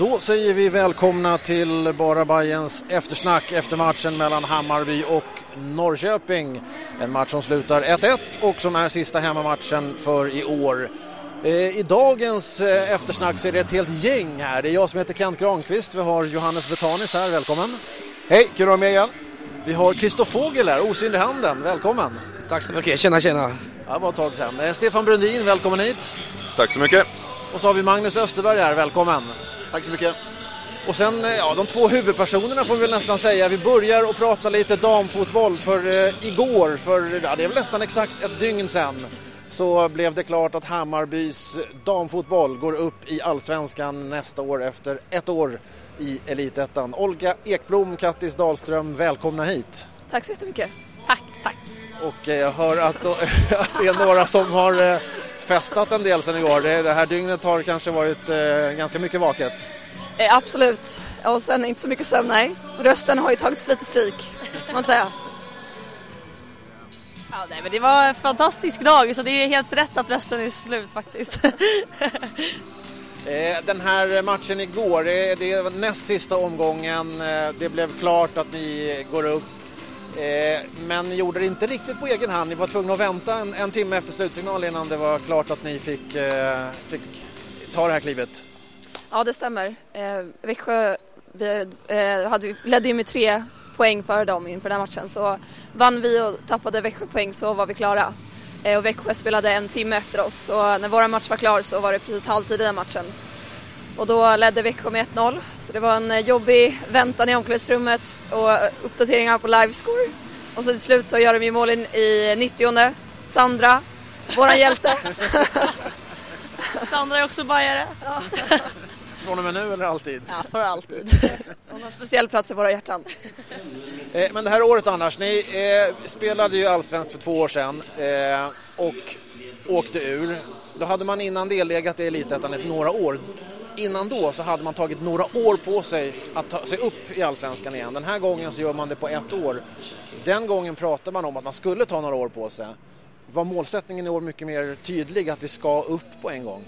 Då säger vi välkomna till Bara Bajens eftersnack efter matchen mellan Hammarby och Norrköping. En match som slutar 1-1 och som är sista hemmamatchen för i år. Eh, I dagens eh, eftersnack så är det ett helt gäng här. Det är jag som heter Kent Granqvist, vi har Johannes Betanis här, välkommen. Hej, kul att vara med igen. Vi har Christer Fogel här, osynlig handen, välkommen. Tack så mycket, tjena tjena. Ja, det var ett tag sedan. Eh, Stefan Brundin, välkommen hit. Tack så mycket. Och så har vi Magnus Österberg här, välkommen. Tack så mycket. Och sen, eh, ja, de två huvudpersonerna får vi väl nästan säga. Vi börjar att prata lite damfotboll för eh, igår, för ja, det är väl nästan exakt ett dygn sedan, så blev det klart att Hammarbys damfotboll går upp i Allsvenskan nästa år efter ett år i Elitettan. Olga Ekblom, Kattis Dahlström, välkomna hit. Tack så jättemycket. Tack, tack. Och eh, jag hör att, att det är några som har eh, festat en del sedan igår. Det, det här dygnet har kanske varit eh, ganska mycket vaket. Eh, absolut. Och sen inte så mycket sömn, nej. Rösten har ju tagit lite stryk, kan man säga. Ja, nej, men det var en fantastisk dag så det är helt rätt att rösten är slut faktiskt. Eh, Den här matchen igår, det var näst sista omgången. Det blev klart att ni går upp. Eh, men gjorde det inte riktigt på egen hand. Ni var tvungna att vänta en, en timme efter slutsignal innan det var klart att ni fick, eh, fick ta det här klivet. Ja, det stämmer. Eh, Växjö vi, eh, hade, ledde ju med tre poäng före dem inför den här matchen. Så vann vi och tappade Växjö poäng så var vi klara. Eh, och Växjö spelade en timme efter oss. Så när vår match var klar så var det precis halvtid i den matchen. Och då ledde Växjö med 1-0. Så det var en eh, jobbig väntan i omklädningsrummet och eh, uppdateringar på livescore. Och så till slut så gör de ju mål in i 90 Sandra, våran hjälte. Sandra är också bajare. Från och med nu eller alltid? Ja, för alltid. Hon har en speciell plats i våra hjärtan. Eh, Men det här året annars, ni eh, spelade ju allsvenskt för två år sedan eh, och åkte ur. Då hade man innan det legat i Elitettan ett några år. Innan då så hade man tagit några år på sig att ta sig upp i allsvenskan igen. Den här gången så gör man det på ett år. Den gången pratade man om att man skulle ta några år på sig. Var målsättningen i år mycket mer tydlig att vi ska upp på en gång?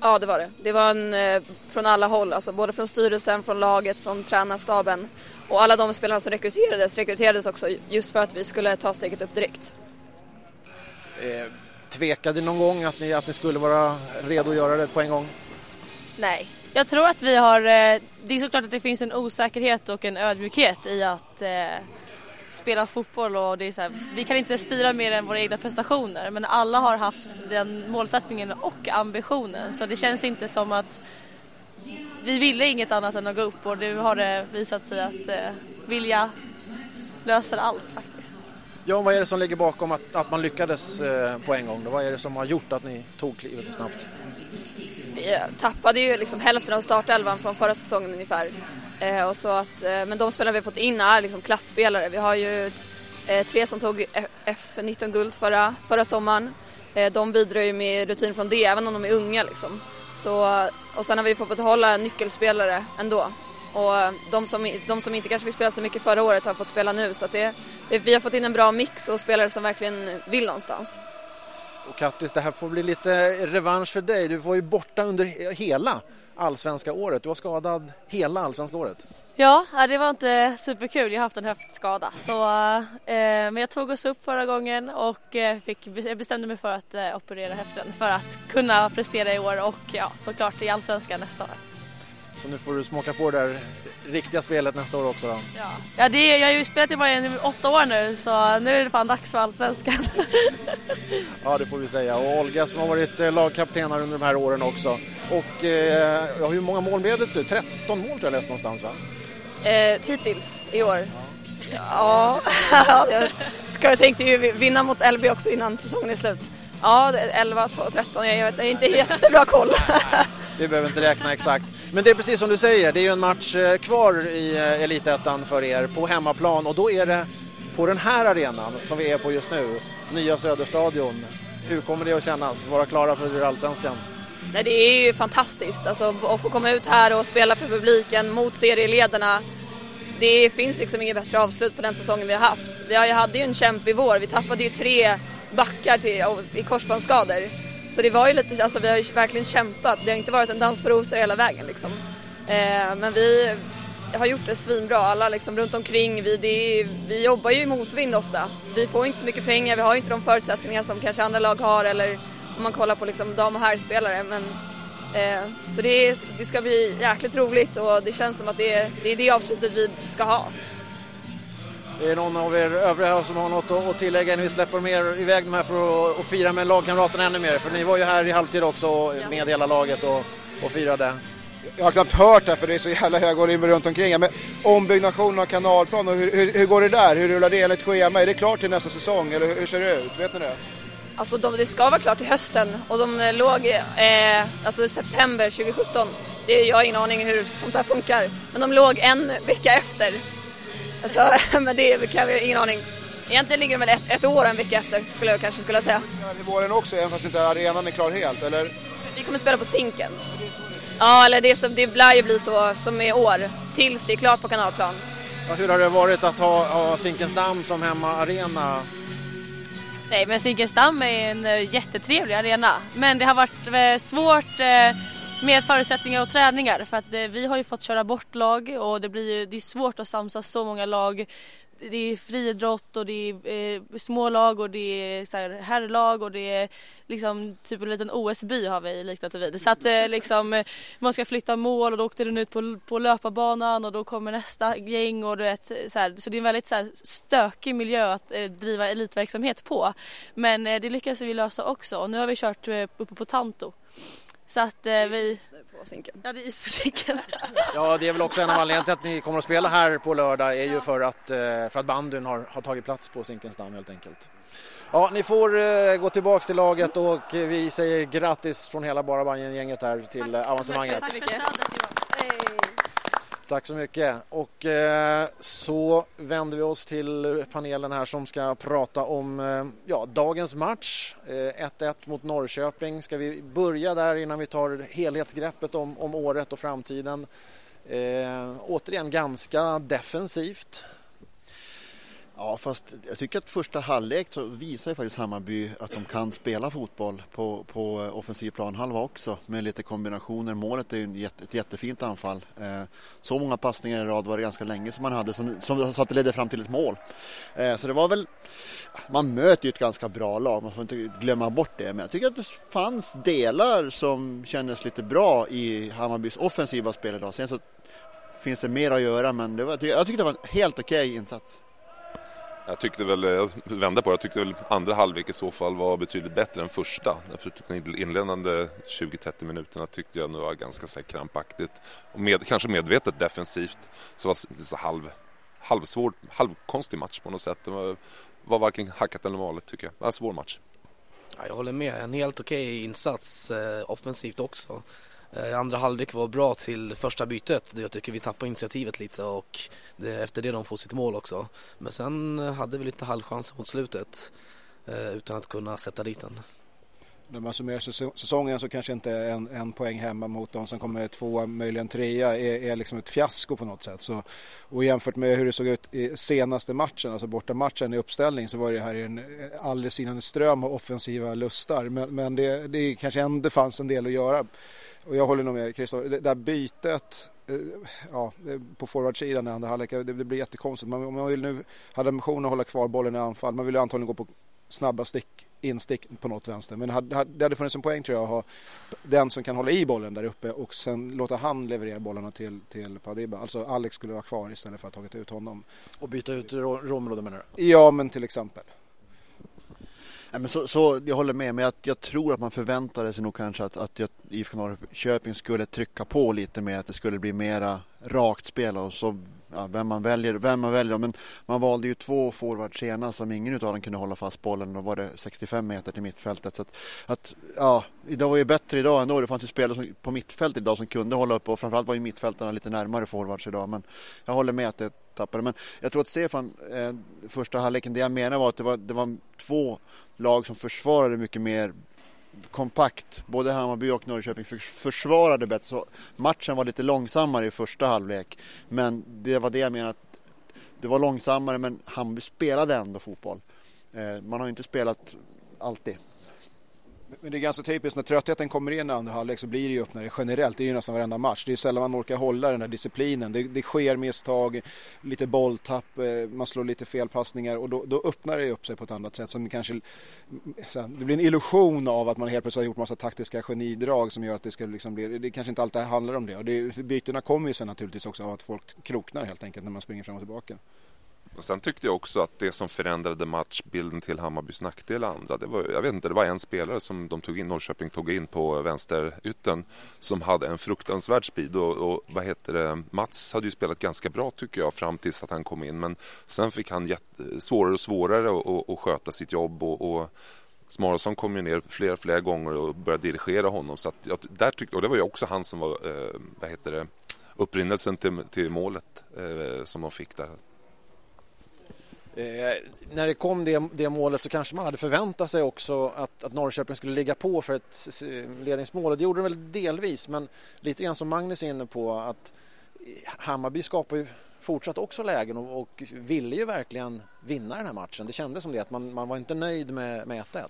Ja, det var det. Det var en, eh, från alla håll, alltså både från styrelsen, från laget, från tränarstaben. Och alla de spelarna som rekryterades, rekryterades också just för att vi skulle ta steget upp direkt. Eh, tvekade någon gång att ni, att ni skulle vara redo att göra det på en gång? Nej. Jag tror att vi har, eh, det är såklart att det finns en osäkerhet och en ödmjukhet i att eh, spela fotboll och det är så här, vi kan inte styra mer än våra egna prestationer men alla har haft den målsättningen och ambitionen så det känns inte som att vi ville inget annat än att gå upp och nu har det visat sig att eh, vilja löser allt faktiskt. Ja, vad är det som ligger bakom att, att man lyckades eh, på en gång? Då? Vad är det som har gjort att ni tog klivet så snabbt? Vi tappade ju liksom hälften av startelvan från förra säsongen ungefär. Eh, och så att, eh, men de spelare vi har fått in är liksom klassspelare. Vi har ju eh, tre som tog F19-guld förra, förra sommaren. Eh, de bidrar ju med rutin från det, även om de är unga. Liksom. Så, och sen har vi fått behålla nyckelspelare ändå. Och eh, de som, de som inte kanske fick spela så mycket förra året har fått spela nu. Så att det, det, vi har fått in en bra mix och spelare som verkligen vill någonstans. Och Kattis, det här får bli lite revansch för dig. Du var ju borta under hela allsvenska året. Du var skadad hela allsvenska året. Ja, det var inte superkul. Jag har haft en höftskada. Så, eh, men jag tog oss upp förra gången och eh, fick, jag bestämde mig för att eh, operera höften för att kunna prestera i år och ja, såklart i Allsvenskan nästa år. Så nu får du smaka på det där riktiga spelet nästa år också. Då. Ja, ja det, jag har ju spelat i Bayern i åtta år nu så nu är det fan dags för Allsvenskan. Ja, det får vi säga. Och Olga som har varit eh, lagkapten här under de här åren också. Och eh, ja, hur många mål blev det? till slut? 13 mål tror jag läste någonstans va? Eh, hittills i år? Ja, jag ska jag tänkte ju vinna mot LB också innan säsongen är slut. Ja, det är 11, 12, 13, jag vet, är inte jättebra koll. Vi behöver inte räkna exakt. Men det är precis som du säger, det är ju en match eh, kvar i eh, Elitettan för er på hemmaplan och då är det på den här arenan som vi är på just nu, nya Söderstadion. Hur kommer det att kännas, vara klara för Allsvenskan? Nej, det är ju fantastiskt alltså, att få komma ut här och spela för publiken mot serieledarna. Det finns liksom inget bättre avslut på den säsongen vi har haft. Vi hade ju en kämpig vår, vi tappade ju tre backar till, i korsbandsskador. Så det var ju lite, alltså vi har ju verkligen kämpat. Det har inte varit en dans på rosor hela vägen liksom. Eh, men vi har gjort det svinbra, alla liksom runt omkring. Vi, det, vi jobbar ju i motvind ofta. Vi får inte så mycket pengar, vi har inte de förutsättningar som kanske andra lag har eller om man kollar på liksom dam och herrspelare. Men, eh, så det, är, det ska bli jäkligt roligt och det känns som att det är det, är det avslutet vi ska ha. Är det någon av er övriga som har något att tillägga innan vi släpper med iväg de här för att, fira med lagkamraterna ännu mer? För ni var ju här i halvtid också med hela laget och, och firade. Jag har knappt hört det för det är så jävla hög volym runt omkring. Men ombyggnationen av kanalplan, och hur, hur, hur, går det där? Hur rullar det enligt schema? Är det klart till nästa säsong eller hur, hur ser det ut? Vet ni det? Alltså de, det ska vara klart till hösten och de låg eh, alltså september 2017. Det, jag har ingen aning hur sånt här funkar. Men de låg en vecka efter. Alltså, men det kan vi ingen aning. Egentligen ligger de väl ett, ett år en vecka efter skulle jag kanske skulle säga. I våren också, även fast inte arenan är klar helt, eller? Vi kommer spela på Zinken. Ja, eller det, som, det lär ju bli så som i år, tills det är klart på kanalplan. Ja, hur har det varit att ha, ha Zinkensdamm som hemmaarena? Nej, men Zinkensdamm är en uh, jättetrevlig arena. Men det har varit uh, svårt uh, med förutsättningar och träningar för att vi har ju fått köra bort lag och det blir ju, det är svårt att samsa så många lag. Det är friidrott och det är eh, smålag och det är så här herrlag och det är liksom typ en liten OS-by har vi liknat det vid. Så att eh, liksom man ska flytta mål och då åkte den ut på, på löparbanan och då kommer nästa gäng och du vet så här, så det är en väldigt så här, stökig miljö att eh, driva elitverksamhet på. Men eh, det lyckas vi lösa också och nu har vi kört eh, uppe på Tanto. Så att eh, vi... På sinken. Ja, det är is på sinken. ja, det är väl också en av anledningarna till att ni kommer att spela här på lördag är ju för att, eh, för att bandyn har, har tagit plats på Zinkensdamm helt enkelt. Ja, ni får eh, gå tillbaks till laget och vi säger grattis från hela Bara gänget här till eh, avancemanget. Tack så mycket. Tack så mycket. Och eh, så vänder vi oss till panelen här som ska prata om eh, ja, dagens match. 1-1 eh, mot Norrköping. Ska vi börja där innan vi tar helhetsgreppet om, om året och framtiden? Eh, återigen ganska defensivt. Ja, fast jag tycker att första halvlek så visar ju faktiskt Hammarby att de kan spela fotboll på, på eh, offensiv planhalva också med lite kombinationer. Målet är ju ett jättefint anfall. Eh, så många passningar i rad var det ganska länge som man hade som, som så att det ledde fram till ett mål. Eh, så det var väl, man möter ju ett ganska bra lag, man får inte glömma bort det. Men jag tycker att det fanns delar som kändes lite bra i Hammarbys offensiva spel idag. Sen så finns det mer att göra men det var, jag tyckte det var en helt okej okay insats. Jag tyckte väl, jag vände på det, jag tyckte väl andra halvlek i så fall var betydligt bättre än första. För de inledande 20-30 minuterna tyckte jag nog var ganska så här krampaktigt. Och med, kanske medvetet defensivt. Så var det så halv, halvsvår, halvkonstig match på något sätt. Det var, var varken hackat eller malet tycker jag. Det var en svår match. Ja, jag håller med, en helt okej okay insats eh, offensivt också. Eh, andra halvlek var bra till första bytet. Jag tycker vi tappade initiativet lite och det, efter det de får sitt mål också. Men sen eh, hade vi lite halvchanser mot slutet eh, utan att kunna sätta dit den. När man summerar säsongen så kanske inte en, en poäng hemma mot de som kommer två, möjligen trea, är, är liksom ett fiasko på något sätt. Så, och jämfört med hur det såg ut i senaste matchen, alltså borta matchen i uppställning, så var det här en alldeles sinande ström av offensiva lustar. Men, men det, det kanske ändå fanns en del att göra. Och jag håller nog med Kristoffer, det där bytet eh, ja, på forwardsidan i andra halvlek, det, det blir jättekonstigt. Man, om man vill nu, hade ambitionen att hålla kvar bollen i anfall, man vill antagligen gå på snabba stick, instick på något vänster. Men hade, det hade funnits en poäng tror jag att ha den som kan hålla i bollen där uppe och sen låta han leverera bollarna till, till Padiba. Alltså Alex skulle vara kvar istället för att ha tagit ut honom. Och byta ut Romero menar du? Ja, men till exempel. Nej, men så, så, jag håller med, men jag, jag, tror att man förväntade sig nog kanske att, att IFK Norrköping skulle trycka på lite mer, att det skulle bli mera rakt spel och så ja, vem man väljer, vem man väljer. Men man valde ju två forwards senast som ingen av dem kunde hålla fast bollen. Då var det 65 meter till mittfältet. Så att, att, ja, det var ju bättre idag ändå. Det fanns ju spelare på mittfältet idag som kunde hålla upp och framförallt var ju mittfältarna lite närmare forwards idag. Men jag håller med att det tappade. Men jag tror att Stefan, eh, första halvleken, det jag menar var att det var, det var två lag som försvarade mycket mer kompakt. Både Hammarby och Norrköping försvarade bättre. Så matchen var lite långsammare i första halvlek. Men det var det jag menar. Det var långsammare men Hammarby spelade ändå fotboll. Eh, man har ju inte spelat alltid. Men det är ganska typiskt, när tröttheten kommer in i andra halvlek så blir det ju öppnare generellt. Det är ju nästan varenda match. Det är ju sällan man orkar hålla den här disciplinen. Det, det sker misstag, lite bolltapp, eh, man slår lite felpassningar och då, då öppnar det upp sig på ett annat sätt. Som kanske, det blir en illusion av att man helt plötsligt har gjort massa taktiska genidrag som gör att det ska liksom bli, det kanske inte alltid handlar om det. Och det bytena kommer ju sen naturligtvis också av att folk kroknar helt enkelt när man springer fram och tillbaka. Och sen tyckte jag också att det som förändrade matchbilden till Hammarbys nackdel andra, det var, jag vet inte, det var en spelare som de tog in, Norrköping tog in på vänsterytten som hade en fruktansvärd speed och, och vad heter det, Mats hade ju spelat ganska bra tycker jag fram tills att han kom in men sen fick han jätte, svårare och svårare att sköta sitt jobb och, och Smarason kom ju ner flera, flera gånger och började dirigera honom så att jag, där tyckte, och det var ju också han som var, eh, vad heter det, upprinnelsen till, till målet eh, som de fick där. Eh, när det kom det, det, målet så kanske man hade förväntat sig också att, att Norrköping skulle ligga på för ett ledningsmål och det gjorde de väl delvis men lite grann som Magnus är inne på att Hammarby skapar ju fortsatt också lägen och, och ville ju verkligen vinna den här matchen. Det kändes som det att man, man var inte nöjd med, med 1-1.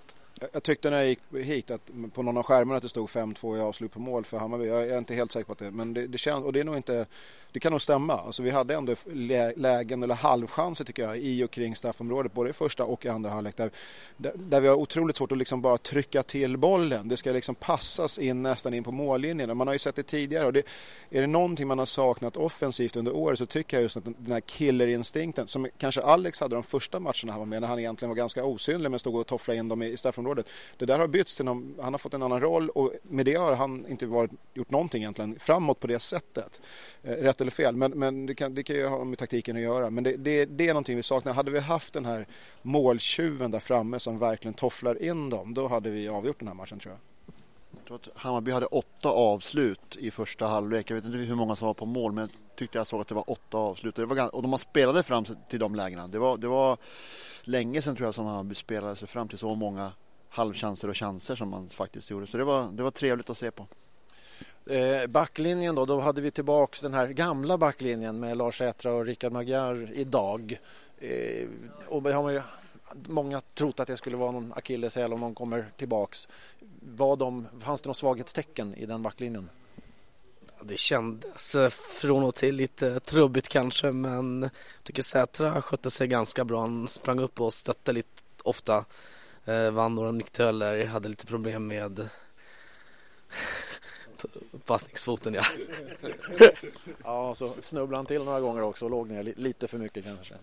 Jag tyckte när jag gick hit att på någon av skärmarna att det stod 5-2 i avslut på mål för Hammarby. Jag är inte helt säker på att det men det, det känns och det är nog inte det kan nog stämma. Alltså vi hade ändå lägen eller halvchanser tycker jag i och kring straffområdet både i första och i andra halvlek där, där vi har otroligt svårt att liksom bara trycka till bollen. Det ska liksom passas in nästan in på mållinjen. Man har ju sett det tidigare och det, är det någonting man har saknat offensivt under året så tycker jag just att den här killerinstinkten som kanske Alex hade de första matcherna han var med när han egentligen var ganska osynlig men stod och tofflade in dem i straffområdet. Det där har bytts till någon, han har fått en annan roll och med det har han inte varit, gjort någonting egentligen framåt på det sättet. Eh, rätt eller fel, men, men det, kan, det kan ju ha med taktiken att göra. Men det, det, det, är någonting vi saknar. Hade vi haft den här måltjuven där framme som verkligen tofflar in dem, då hade vi avgjort den här matchen tror jag. Jag tror att Hammarby hade åtta avslut i första halvlek. Jag vet inte hur många som var på mål, men jag tyckte jag såg att det var åtta avslut. Det var, ganska, och de spelade fram till de lägena. Det var, det var länge sedan tror jag som Hammarby spelade sig fram till så många halvchanser och chanser som man faktiskt gjorde. Så det var, det var trevligt att se på. Eh, backlinjen då, då hade vi tillbaks den här gamla backlinjen med Lars Ätra och Rickard Magyar idag. Eh, och det har man ju många trott att det skulle vara någon akilleshäl om de kommer tillbaks. Var de, fanns det något svaghetstecken i den backlinjen? Det kändes eh, från och till lite trubbigt kanske men jag tycker Sätra skötte sig ganska bra. Han sprang upp och stötte lite ofta. Eh, vann några nicktöler, hade lite problem med passningsfoten ja. ja, så snubblade han till några gånger också och låg ner lite för mycket kanske.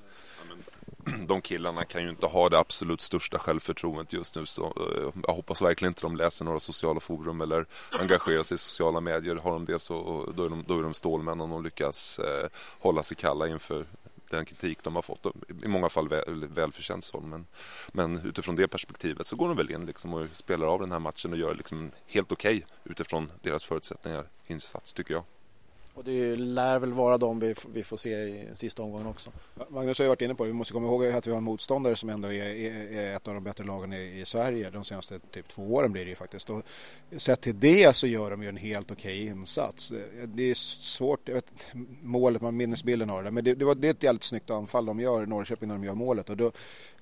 de killarna kan ju inte ha det absolut största självförtroendet just nu. Så eh, jag hoppas verkligen inte de läser några sociala forum eller engagerar sig i sociala medier. Har de det så då är de, då är de stålmän om de lyckas eh, hålla sig kalla inför den kritik de har fått. I många fall väl, välförtjänt sån. Men, men utifrån det perspektivet så går de väl in liksom och spelar av den här matchen och gör liksom helt okej okay utifrån deras förutsättningar insats tycker jag. Och det lär väl vara de vi, vi får se i sista omgången också. Magnus har ju varit inne på det. Vi måste komma ihåg att vi har en motståndare som ändå är, är, är ett av de bättre lagen i, i, Sverige. De senaste typ två åren blir det ju faktiskt. Och sett till det så gör de ju en helt okej insats. Eh, det är svårt, jag vet, målet, man minnesbilden har det. Men det, det, var, det är ett jävligt snyggt anfall de gör, Norrköping, när de gör målet. Och då,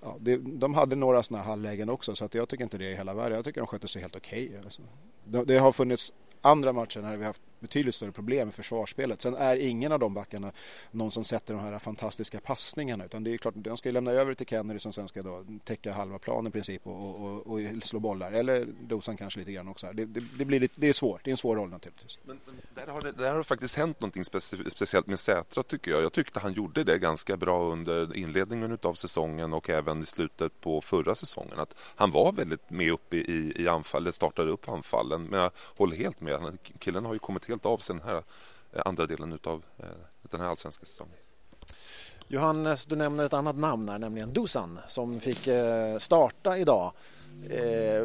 ja, det, de hade några sådana halvlägen också så att jag tycker inte det är hela världen. Jag tycker de skötte sig helt okej. Alltså. Det, det har funnits andra matcher när vi haft betydligt större problem med försvarsspelet. Sen är ingen av de backarna någon som sätter de här fantastiska passningarna utan det är klart de ska lämna över till Kennedy som sen ska då täcka halva planen i princip och, och, och slå bollar eller Dosan kanske lite grann också. Det, det, det, blir lite, det är svårt, det är en svår roll naturligtvis. Men, men där, har det, där har det faktiskt hänt någonting specif speciellt med Sätra tycker jag. Jag tyckte han gjorde det ganska bra under inledningen av säsongen och även i slutet på förra säsongen. Att han var väldigt med uppe i, i anfallet, startade upp anfallen men jag håller helt med. Killen har ju kommit helt av sig den här eh, andra delen av eh, den här allsvenska säsongen. Johannes, du nämner ett annat namn här, nämligen Dusan som fick eh, starta idag.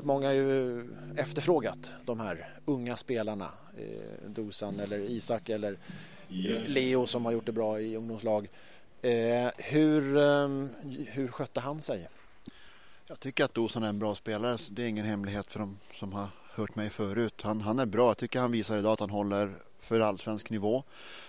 Många har ju efterfrågat de här unga spelarna. Dusan eller Isak eller Leo som har gjort det bra i ungdomslag. Hur, hur skötte han sig? Jag tycker att Dusan är en bra spelare. Det är ingen hemlighet för de som har hört mig förut. Han, han är bra. Jag tycker han visar idag att han håller för allsvensk nivå.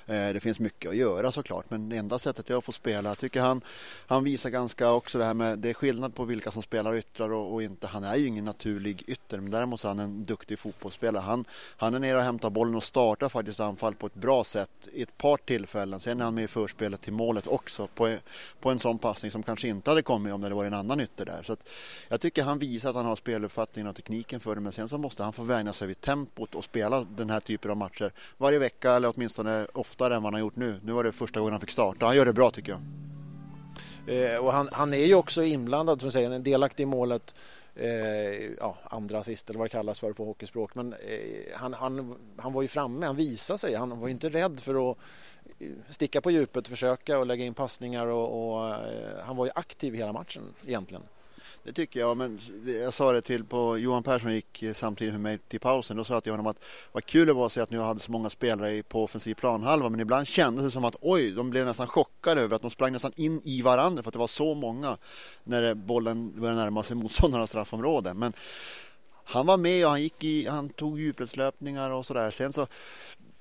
Eh, det finns mycket att göra såklart men det enda sättet jag får spela, jag tycker han, han visar ganska också det här med, det är skillnad på vilka som spelar yttrar och, och inte. Han är ju ingen naturlig ytter men däremot är han en duktig fotbollsspelare. Han, han är nere och hämtar bollen och startar faktiskt anfall på ett bra sätt i ett par tillfällen. Sen är han med i förspelet till målet också på, på en sån passning som kanske inte hade kommit om det var en annan ytter där. Så att jag tycker han visar att han har speluppfattningen och tekniken för det men sen så måste han få vänja sig vid tempot och spela den här typen av matcher varje vecka eller åtminstone oftare än vad han har gjort nu. Nu var det första gången han fick starta. Han gör det bra tycker jag. Eh, och han, han, är ju också inblandad, som säger, en delaktig i målet. Eh, ja, andra assist eller vad det kallas för på hockeyspråk. Men eh, han, han, han var ju framme, han visade sig. Han var inte rädd för att eh, sticka på djupet, försöka och lägga in passningar och, och eh, han var ju aktiv hela matchen egentligen. Det tycker jag, men jag sa det till på Johan Persson gick eh, samtidigt med mig till pausen. Då sa jag till honom att vad kul det var att se att ni hade så många spelare på offensiv planhalva. Men ibland kändes det som att oj, de blev nästan chockade över att de sprang nästan in i varandra för att det var så många när bollen började närma sig motståndarnas straffområde. Men han var med och han, gick i, han tog djupledslöpningar och sådär. Sen så,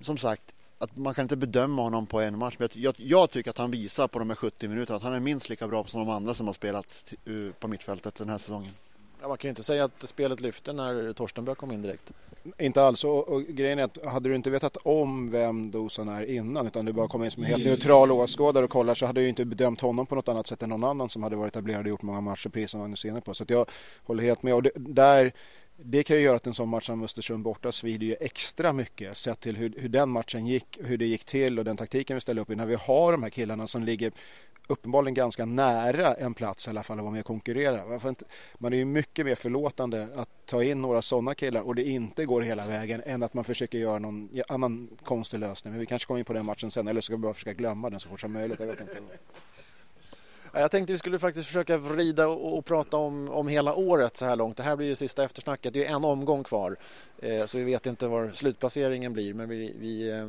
som sagt, att man kan inte bedöma honom på en match. Men jag, jag, tycker att han visar på de här 70 minuterna att han är minst lika bra som de andra som har spelat på mittfältet den här säsongen. Ja, man kan ju inte säga att spelet lyfte när Torstenberg kom in direkt. Inte alls. Och, och, grejen är att hade du inte vetat om vem Dosan är innan utan du bara kom in som en helt neutral åskådare och kollar så hade du inte bedömt honom på något annat sätt än någon annan som hade varit etablerad och gjort många matcher, precis som Magnus är inne på. Så jag håller helt med. Och det, där det kan ju göra att en sån match som Östersund borta svider ju extra mycket sett till hur, hur den matchen gick, hur det gick till och den taktiken vi ställer upp i när vi har de här killarna som ligger uppenbarligen ganska nära en plats i alla fall att vara med och konkurrera. Man är ju mycket mer förlåtande att ta in några sådana killar och det inte går hela vägen än att man försöker göra någon annan konstig lösning. Men vi kanske kommer in på den matchen sen eller så ska vi bara försöka glömma den så fort som möjligt. Jag vet inte. Jag tänkte vi skulle faktiskt försöka vrida och, och, prata om, om hela året så här långt. Det här blir ju sista eftersnacket. Det är en omgång kvar eh, så vi vet inte var slutplaceringen blir men vi, vi eh,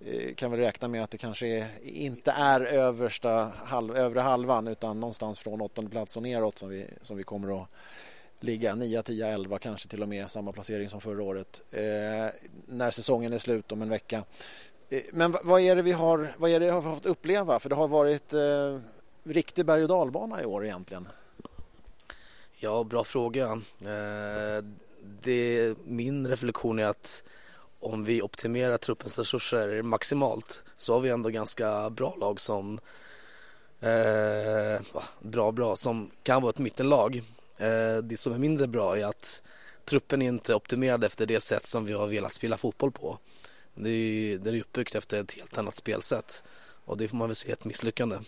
eh kan väl räkna med att det kanske är, inte är översta halv, övre halvan utan någonstans från åttonde plats och neråt som vi, som vi kommer att ligga 9, 10, 11 kanske till och med samma placering som förra året eh, när säsongen är slut om en vecka. Eh, men vad är det vi har, vad är det vi har fått uppleva? För det har varit eh, riktig berg och dalbana i år egentligen? Ja, bra fråga. Eh, det, min reflektion är att om vi optimerar truppens resurser maximalt så har vi ändå ganska bra lag som eh, bra, bra, som kan vara ett mittenlag. Eh, det som är mindre bra är att truppen är inte optimerad efter det sätt som vi har velat spela fotboll på. Det är, den är uppbyggt efter ett helt annat spelsätt och det får man väl se ett misslyckande.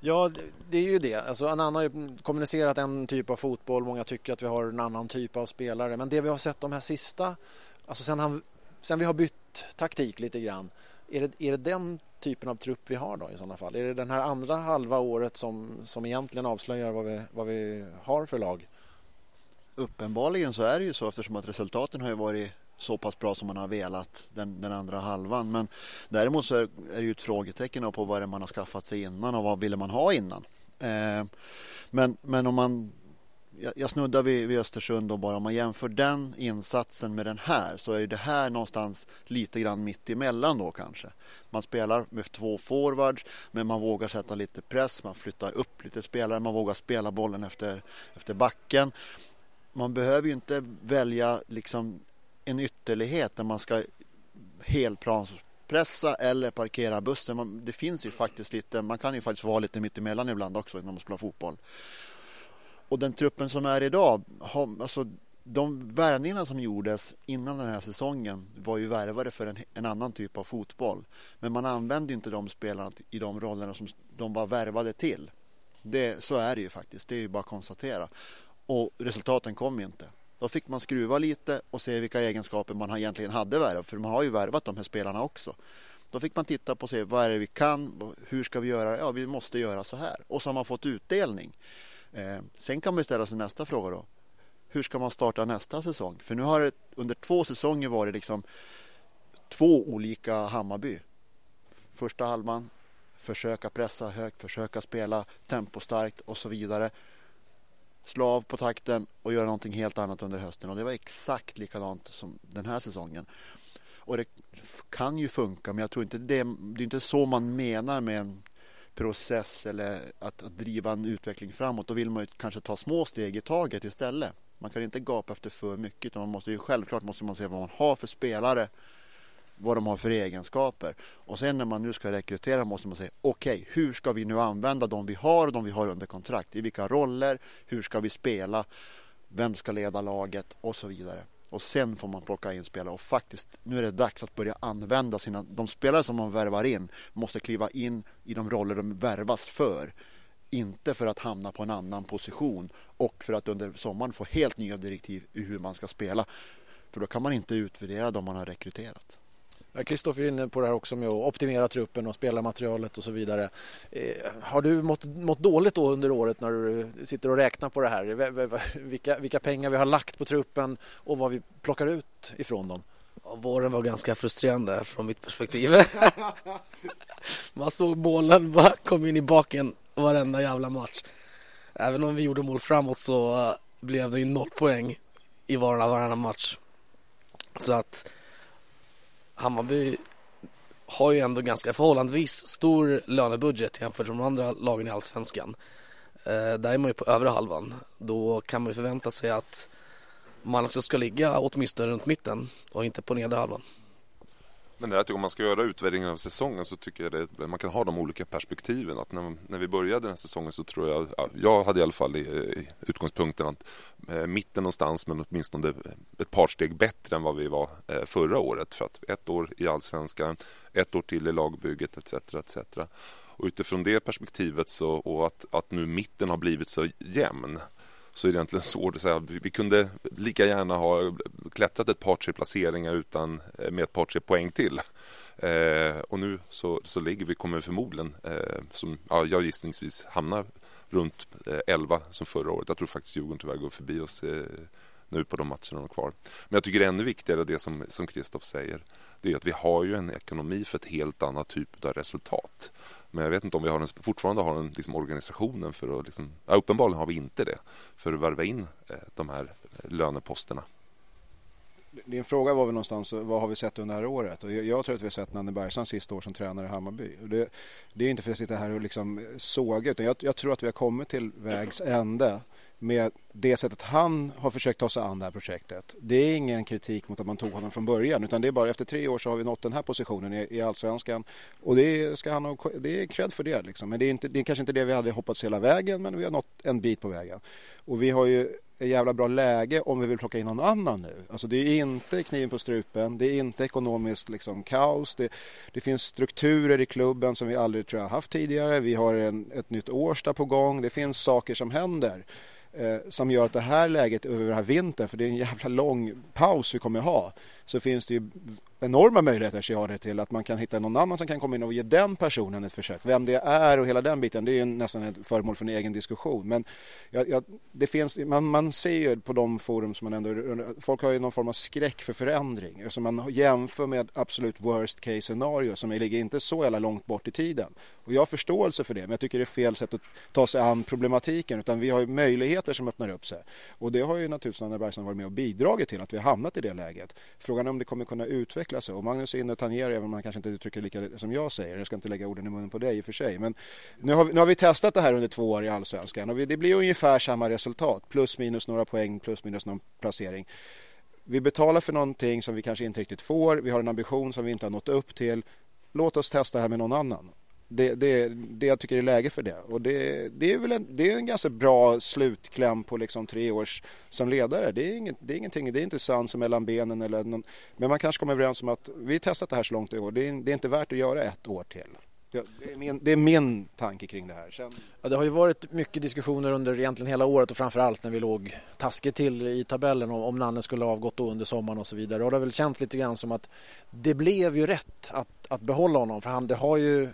Ja, det är ju det. Alltså, Annan har ju kommunicerat en typ av fotboll. Många tycker att vi har en annan typ av spelare. Men det vi har sett de här sista, alltså sen, han, sen vi har bytt taktik lite grann. Är det, är det den typen av trupp vi har då i sådana fall? Är det den här andra halva året som, som egentligen avslöjar vad vi, vad vi har för lag? Uppenbarligen så är det ju så eftersom att resultaten har ju varit så pass bra som man har velat den, den andra halvan. Men däremot så är, det ju ett frågetecken på vad det man har skaffat sig innan och vad ville man ha innan. Eh, men, men om man jag, jag snuddar vid, vid Östersund då bara om man jämför den insatsen med den här så är det här någonstans lite grann mitt emellan då kanske. Man spelar med två forwards men man vågar sätta lite press, man flyttar upp lite spelare, man vågar spela bollen efter, efter backen. Man behöver ju inte välja liksom en ytterlighet där man ska helplanspressa eller parkera bussen. Man, det finns ju faktiskt lite, man kan ju faktiskt vara lite mittemellan ibland också när man spelar fotboll. Och den truppen som är idag, har, alltså de värvningarna som gjordes innan den här säsongen var ju värvade för en, en, annan typ av fotboll. Men man använde inte de spelarna i de rollerna som de var värvade till. Det, så är det ju faktiskt, det är ju bara att konstatera. Och resultaten kom inte. Då fick man skruva lite och se vilka egenskaper man egentligen hade värvat. För man har ju värvat de här spelarna också. Då fick man titta på och se vad är det vi kan, hur ska vi göra? Ja, vi måste göra så här. Och så har man fått utdelning. Eh, sen kan man ställa sig nästa fråga då. Hur ska man starta nästa säsong? För nu har det under två säsonger varit liksom två olika Hammarby. Första halvan, försöka pressa högt, försöka spela tempostarkt och så vidare slå av på takten och göra någonting helt annat under hösten. Och det var exakt likadant som den här säsongen. Och det kan ju funka, men jag tror inte det, det är inte så man menar med en process eller att, att driva en utveckling framåt. Då vill man ju kanske ta små steg i taget istället. Man kan inte gapa efter för mycket utan man måste ju självklart måste man se vad man har för spelare vad de har för egenskaper. Och sen när man nu ska rekrytera måste man säga okej, okay, hur ska vi nu använda de vi har och de vi har under kontrakt? I vilka roller? Hur ska vi spela? Vem ska leda laget? Och så vidare. Och sen får man plocka in spelare och faktiskt nu är det dags att börja använda sina, de spelare som man värvar in måste kliva in i de roller de värvas för. Inte för att hamna på en annan position och för att under sommaren få helt nya direktiv i hur man ska spela. För då kan man inte utvärdera de man har rekryterat. Kristoffer är inne på det här också med att optimera truppen och spelarmaterialet och så vidare. Eh, har du mått, mått dåligt då under året när du sitter och räknar på det här? Vilka, vilka pengar vi har lagt på truppen och vad vi plockar ut ifrån dem? Ja, våren var ganska frustrerande från mitt perspektiv. Man såg målen bara kom in i baken varenda jävla match. Även om vi gjorde mål framåt så eh, blev det ju noll poäng i varannan match. Så att Hammarby har ju ändå ganska förhållandevis stor lönebudget jämfört med de andra lagen i Allsvenskan. Eh, där är man ju på övre halvan. Då kan man ju förvänta sig att man också ska ligga åtminstone runt mitten och inte på nedre halvan. Men det är att om man ska göra utvärderingen av säsongen så tycker jag att man kan ha de olika perspektiven. Att när, när vi började den här säsongen så tror jag, jag hade i alla fall i, i utgångspunkten att eh, mitten någonstans men åtminstone ett par steg bättre än vad vi var eh, förra året. För att ett år i allsvenskan, ett år till i lagbygget etc. etc. Och utifrån det perspektivet så, och att, att nu mitten har blivit så jämn så är det egentligen svårt att säga. Vi kunde lika gärna ha klättrat ett par tre placeringar utan, eh, med ett par tre poäng till. Eh, och nu så, så ligger vi, kommer förmodligen, eh, som ja, jag gissningsvis hamnar runt eh, 11 som förra året. Jag tror faktiskt Djurgården tyvärr går förbi oss eh, nu på de matcherna de är kvar. Men jag tycker det är ännu viktigare det som, som säger. Det är att vi har ju en ekonomi för ett helt annat typ av resultat. Men jag vet inte om vi har en, fortfarande har en liksom, organisationen för att... Liksom, ja, uppenbarligen har vi inte det för att värva in eh, de här eh, löneposterna. Din fråga var väl någonstans eh, vad har vi sett under det här året? Och jag, jag tror att vi har sett Nanne Bergstrand sista år som tränare i Hammarby. Och det, det, är inte för att sitta här och liksom såga utan jag, jag, tror att vi har kommit till vägs ände med det sättet han har försökt ta sig an det här projektet. Det är ingen kritik mot att man tog honom från början utan det är bara efter tre år så har vi nått den här positionen i, i allsvenskan och det, ska han ha, det är cred för det. Liksom. Men det är, inte, det är kanske inte det vi hade hoppats hela vägen men vi har nått en bit på vägen. Och vi har ju ett jävla bra läge om vi vill plocka in någon annan nu. Alltså det är inte kniven på strupen, det är inte ekonomiskt liksom kaos. Det, det finns strukturer i klubben som vi aldrig tror jag haft tidigare. Vi har en, ett nytt Årsta på gång. Det finns saker som händer Eh, som gör att det här läget över den här vintern, för det är en jävla lång paus vi kommer ha, så finns det ju enorma möjligheter ser jag det till att man kan hitta någon annan som kan komma in och ge den personen ett försök. Vem det är och hela den biten, det är ju nästan ett föremål för en egen diskussion. Men jag, jag, det finns, man, man ser ju på de forum som man ändå... Folk har ju någon form av skräck för förändring. Alltså man jämför med absolut worst case scenario som ligger inte så jävla långt bort i tiden. Och jag har förståelse för det, men jag tycker det är fel sätt att ta sig an problematiken. Utan vi har ju möjligheter som öppnar upp sig. Och det har ju naturligtvis Anna Bergström varit med och bidragit till att vi har hamnat i det läget. Frågan är om det kommer kunna utvecklas utveckla sig. Och Magnus är inne och tangerar, även om han kanske inte uttrycker lika som jag säger. Jag ska inte lägga orden i munnen på dig i och för sig. Men nu har vi, nu har vi testat det här under två år i Allsvenskan och vi, det blir ungefär samma resultat. Plus minus några poäng, plus minus någon placering. Vi betalar för någonting som vi kanske inte riktigt får. Vi har en ambition som vi inte har nått upp till. Låt oss testa det här med någon annan det, det, det jag tycker är läge för det. Och det, det är väl en, det är en ganska bra slutkläm på liksom tre års som ledare. Det är, inget, det är ingenting, det är inte sans mellan benen eller någon, men man kanske kommer överens om att vi testat det här så långt i år. Det är, det är inte värt att göra ett år till. Det är, min, det är min tanke kring det här. Sen... Ja, det har ju varit mycket diskussioner under egentligen hela året och framförallt när vi låg taskigt till i tabellen om, om Nanne skulle ha avgått under sommaren och så vidare. Och det har väl känts lite grann som att det blev ju rätt att, att behålla honom för han det har ju,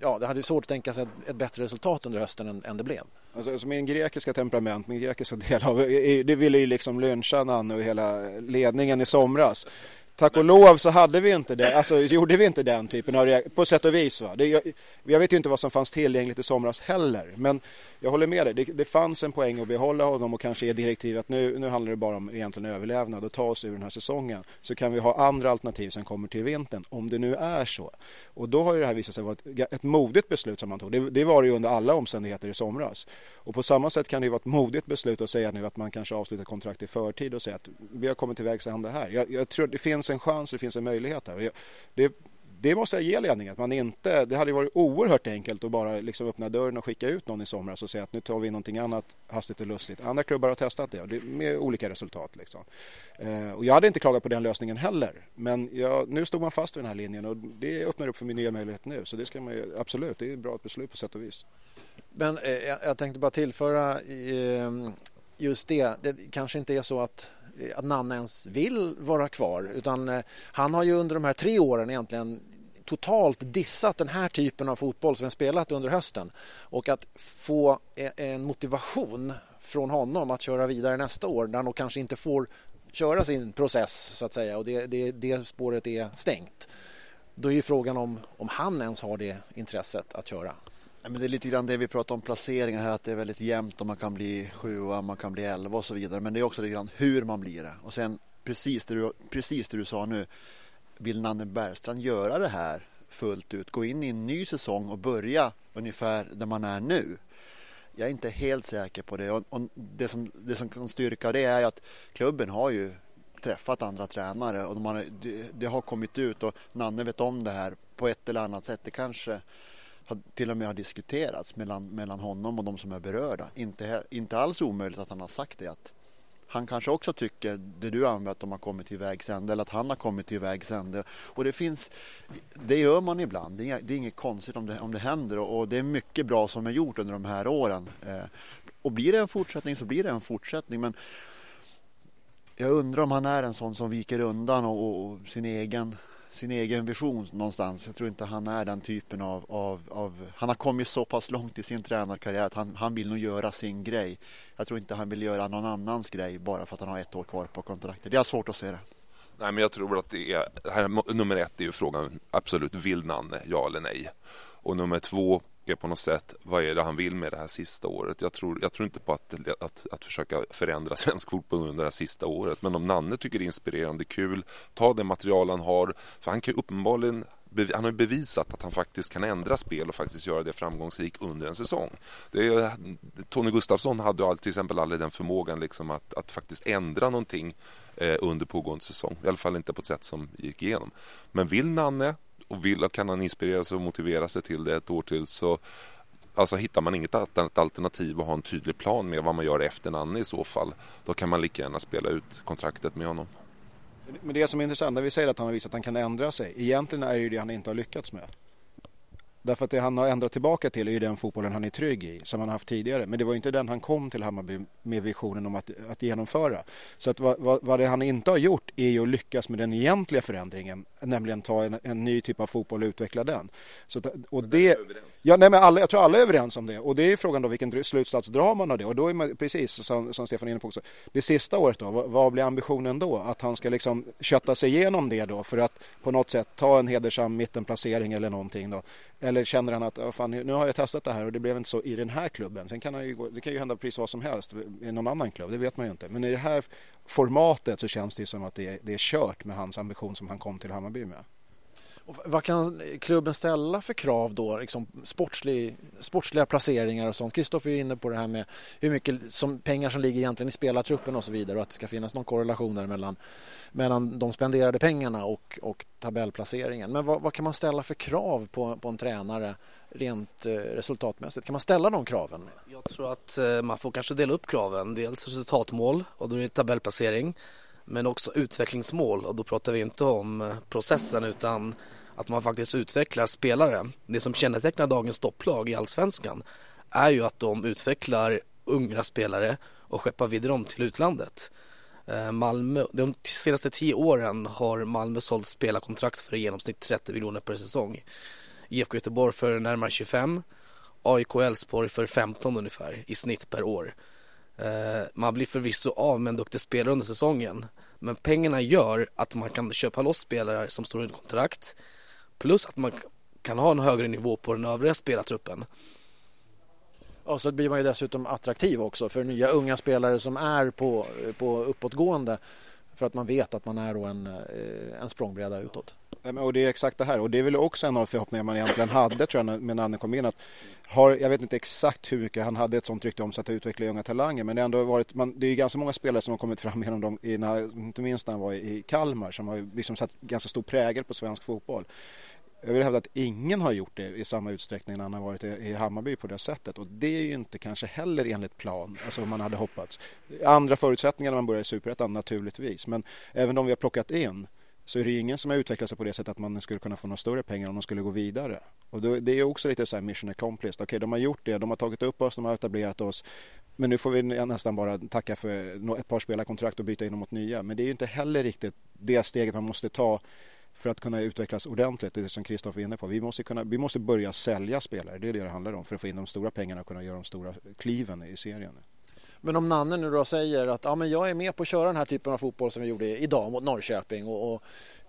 ja det hade svårt att tänka sig ett, ett bättre resultat under hösten än, än det blev. Alltså, alltså min grekiska temperament, min grekiska del av det ville ju liksom lyncha Nanne och hela ledningen i somras tack och lov så hade vi inte det, alltså gjorde vi inte den typen av reaktion, på sätt och vis. Va? Det, jag, jag, vet ju inte vad som fanns tillgängligt i somras heller, men jag håller med dig. Det, det fanns en poäng att behålla honom och kanske ge direktiv att nu, nu handlar det bara om egentligen överlevnad och ta oss ur den här säsongen. Så kan vi ha andra alternativ som kommer till vintern, om det nu är så. Och då har ju det här visat sig vara ett, ett modigt beslut som man tog. Det, det var det ju under alla omständigheter i somras. Och på samma sätt kan det ju vara ett modigt beslut att säga nu att man kanske avslutar kontrakt i förtid och säga att vi har kommit till vägs ände här. Jag, jag tror det finns en chans, det finns en möjlighet här. Det, det måste jag ge ledningen. Att man inte, det hade varit oerhört enkelt att bara liksom öppna dörren och skicka ut någon i somras och säga att nu tar vi någonting annat hastigt och lustigt. Andra klubbar har testat det med olika resultat. Liksom. Eh, och jag hade inte klagat på den lösningen heller. Men jag, nu stod man fast vid den här linjen och det öppnar upp för min nya möjlighet nu. Så det ska man ju, absolut, det är ett bra beslut på sätt och vis. Men eh, jag tänkte bara tillföra ehm, just det. Det kanske inte är så att Eh, att Nanne ens vill vara kvar utan eh, han har ju under de här tre åren egentligen totalt dissat den här typen av fotboll som vi spelat under hösten och att få eh, en motivation från honom att köra vidare nästa år när han kanske inte får köra sin process så att säga och det, det, det spåret är stängt. Då är ju frågan om, om han ens har det intresset att köra. Men det är lite grann det vi pratar om placeringar här, att det är väldigt jämnt och man kan bli sjua, man kan bli elva och så vidare. Men det är också lite grann hur man blir det. Och sen precis det du, precis det du sa nu, vill Nanne Bergstrand göra det här fullt ut, gå in i en ny säsong och börja ungefär där man är nu? Jag är inte helt säker på det och, och det, som, det som kan styrka det är att klubben har ju träffat andra tränare och de har, det, det har kommit ut och Nanne vet om det här på ett eller annat sätt. Det kanske till och med har diskuterats mellan, mellan honom och de som är berörda. Inte, inte alls omöjligt att han har sagt det att han kanske också tycker det du använder att de har kommit till vägs ände eller att han har kommit till vägs ände. Och det finns, det gör man ibland. Det är, det är inget konstigt om det, om det händer och, och, det är mycket bra som är gjort under de här åren. Eh, och blir det en fortsättning så blir det en fortsättning. Men jag undrar om han är en sån som viker undan och, och sin egen sin egen vision någonstans. Jag tror inte han är den typen av, av, av, Han har kommit så pass långt i sin tränarkarriär att han, han vill nog göra sin grej. Jag tror inte han vill göra någon annans grej bara för att han har ett år kvar på kontraktet. Det är svårt att se det. Nej, men jag tror att det är... Här, nummer ett är ju frågan absolut, vill Nanne, ja eller nej? Och nummer två är på något sätt, vad är det han vill med det här sista året? Jag tror, jag tror inte på att, att, att försöka förändra svensk fotboll under det här sista året. Men om Nanne tycker det är inspirerande, kul, ta det material han har. För han kan uppenbarligen han har bevisat att han faktiskt kan ändra spel och faktiskt göra det framgångsrikt under en säsong. Det är, Tony Gustafsson hade till exempel aldrig den förmågan liksom att, att faktiskt ändra någonting eh, under pågående säsong. I alla fall inte på ett sätt som gick igenom. Men vill Nanne och vill, kan han inspirera sig och motivera sig till det ett år till så Alltså hittar man inget annat alternativ och har en tydlig plan med vad man gör efter Nanne i så fall Då kan man lika gärna spela ut kontraktet med honom. Men det som är intressant, när vi säger att han har visat att han kan ändra sig Egentligen är det ju det han inte har lyckats med. Därför att det han har ändrat tillbaka till är ju den fotbollen han är trygg i, som han haft tidigare. Men det var inte den han kom till Hammarby med visionen om att, att genomföra. Så att vad, vad, vad det han inte har gjort är ju att lyckas med den egentliga förändringen, nämligen ta en, en ny typ av fotboll och utveckla den. Så att, och det, ja, nej, men alla, jag tror alla är överens om det. Och det är frågan då vilken slutsats drar man av det. Och då är man precis som, som Stefan är inne på också. Det sista året då, vad, vad blir ambitionen då? Att han ska liksom kötta sig igenom det då för att på något sätt ta en hedersam mittenplacering eller någonting då. Eller känner han att oh, fan, nu har jag testat det här och det blev inte så i den här klubben. Sen kan han ju, det kan ju hända precis vad som helst i någon annan klubb, det vet man ju inte. Men i det här formatet så känns det som att det är, det är kört med hans ambition som han kom till Hammarby med. Och vad kan klubben ställa för krav då? Liksom sportslig, sportsliga placeringar och sånt. Kristoffer är inne på det här med hur mycket som, pengar som ligger egentligen i spelartruppen och så vidare och att det ska finnas någon korrelation där mellan, mellan de spenderade pengarna och, och tabellplaceringen. Men vad, vad, kan man ställa för krav på, på en tränare rent eh, resultatmässigt? Kan man ställa de kraven? Jag tror att eh, man får kanske dela upp kraven. Dels resultatmål och då är det tabellplacering men också utvecklingsmål och då pratar vi inte om eh, processen utan att man faktiskt utvecklar spelare. Det som kännetecknar dagens topplag i allsvenskan är ju att de utvecklar unga spelare och skeppar vidare dem till utlandet. Eh, Malmö, de senaste tio åren har Malmö sålt spelarkontrakt för i genomsnitt 30 miljoner per säsong. IFK Göteborg för närmare 25, AIK Elfsborg för 15 ungefär i snitt per år. Eh, man blir förvisso av med en duktig spelare under säsongen Men pengarna gör att man kan köpa loss spelare som står under kontrakt plus att man kan ha en högre nivå på den övriga spelartruppen. Och så blir man ju dessutom attraktiv också för nya unga spelare som är på, på uppåtgående för att man vet att man är då en, eh, en språngbräda utåt. Och det är exakt det här och det är väl också en av förhoppningarna man egentligen hade tror jag när Nanne kom in att har, jag vet inte exakt hur mycket han hade ett sånt rykte om sig att utveckla unga talanger men det ändå varit, man, det är ganska många spelare som har kommit fram genom dem, inte minst när han var i Kalmar som har liksom satt ganska stor prägel på svensk fotboll. Jag vill hävda att ingen har gjort det i samma utsträckning när han har varit i Hammarby på det sättet och det är ju inte kanske heller enligt plan, alltså vad man hade hoppats. Andra förutsättningar när man börjar i Superettan naturligtvis, men även de vi har plockat in så är det ingen som har utvecklat sig på det sättet att man skulle kunna få några större pengar om de skulle gå vidare. Och då, det är också lite så här mission accomplished. Okej, de har gjort det, de har tagit upp oss, de har etablerat oss. Men nu får vi nästan bara tacka för ett par spelarkontrakt och byta in dem mot nya. Men det är ju inte heller riktigt det steget man måste ta för att kunna utvecklas ordentligt, det är som Kristoffer är inne på. Vi måste, kunna, vi måste börja sälja spelare, det är det det handlar om, för att få in de stora pengarna och kunna göra de stora kliven i serien. Men om Nanne nu då säger att ja, men jag är med på att köra den här typen av fotboll som vi gjorde idag mot Norrköping och, och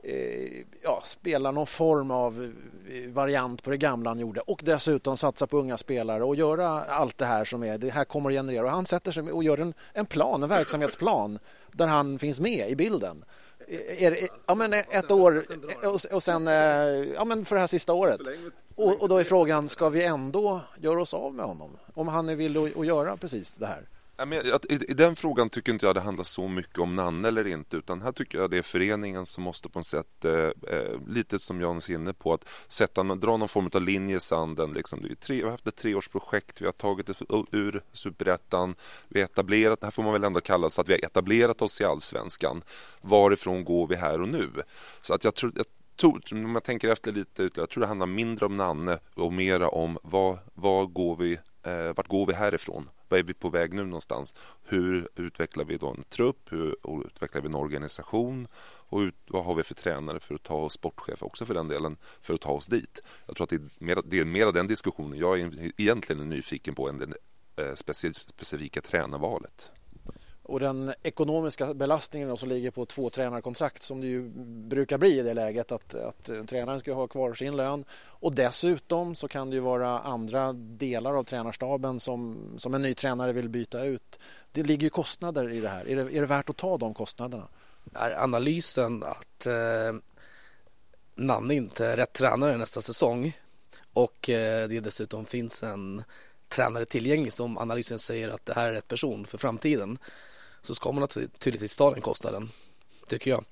eh, ja, spela någon form av eh, variant på det gamla han gjorde och dessutom satsa på unga spelare och göra allt det här som är, det här kommer att generera och han sätter sig och gör en, en plan, en verksamhetsplan där han finns med i bilden är, ja, men ett år och, sen eh, ja, men för det här sista året. Och, och då är frågan, ska vi ändå göra oss av med honom? Om han är villig att göra precis det här? I den frågan tycker inte jag det handlar så mycket om Nanne eller inte utan här tycker jag det är föreningen som måste på något sätt, eh, eh lite som Jan är inne på, att sätta, dra någon form av linje i sanden. Liksom. Det är tre, vi har haft ett treårsprojekt, vi har tagit det ur superettan, vi har etablerat, det här får man väl ändå kalla så att vi har etablerat oss i allsvenskan. Varifrån går vi här och nu? Så att jag tror, jag tror, om jag tänker efter lite, jag tror det handlar mindre om Nanne och mera om vad, vad går vi, eh, vart går vi härifrån? Vad är vi på väg nu någonstans? Hur utvecklar vi då en trupp? Hur utvecklar vi en organisation? Och ut, vad har vi för tränare för att ta oss, sportchef också för den delen, för att ta oss dit? Jag tror att det är mer, det är mera den diskussionen jag är egentligen är nyfiken på än det eh, specifika tränarvalet. Och den ekonomiska belastningen som ligger på två tränarkontrakt som det ju brukar bli i det läget att, att eh, tränaren ska ha kvar sin lön och dessutom så kan det ju vara andra delar av tränarstaben som, som en ny tränare vill byta ut. Det ligger ju kostnader i det här. Är det, är det värt att ta de kostnaderna? Är analysen att eh, Nanne inte är rätt tränare nästa säsong och eh, det dessutom finns en tränare tillgänglig som analysen säger att det här är rätt person för framtiden så ska man naturligtvis ta den kostnaden, tycker jag.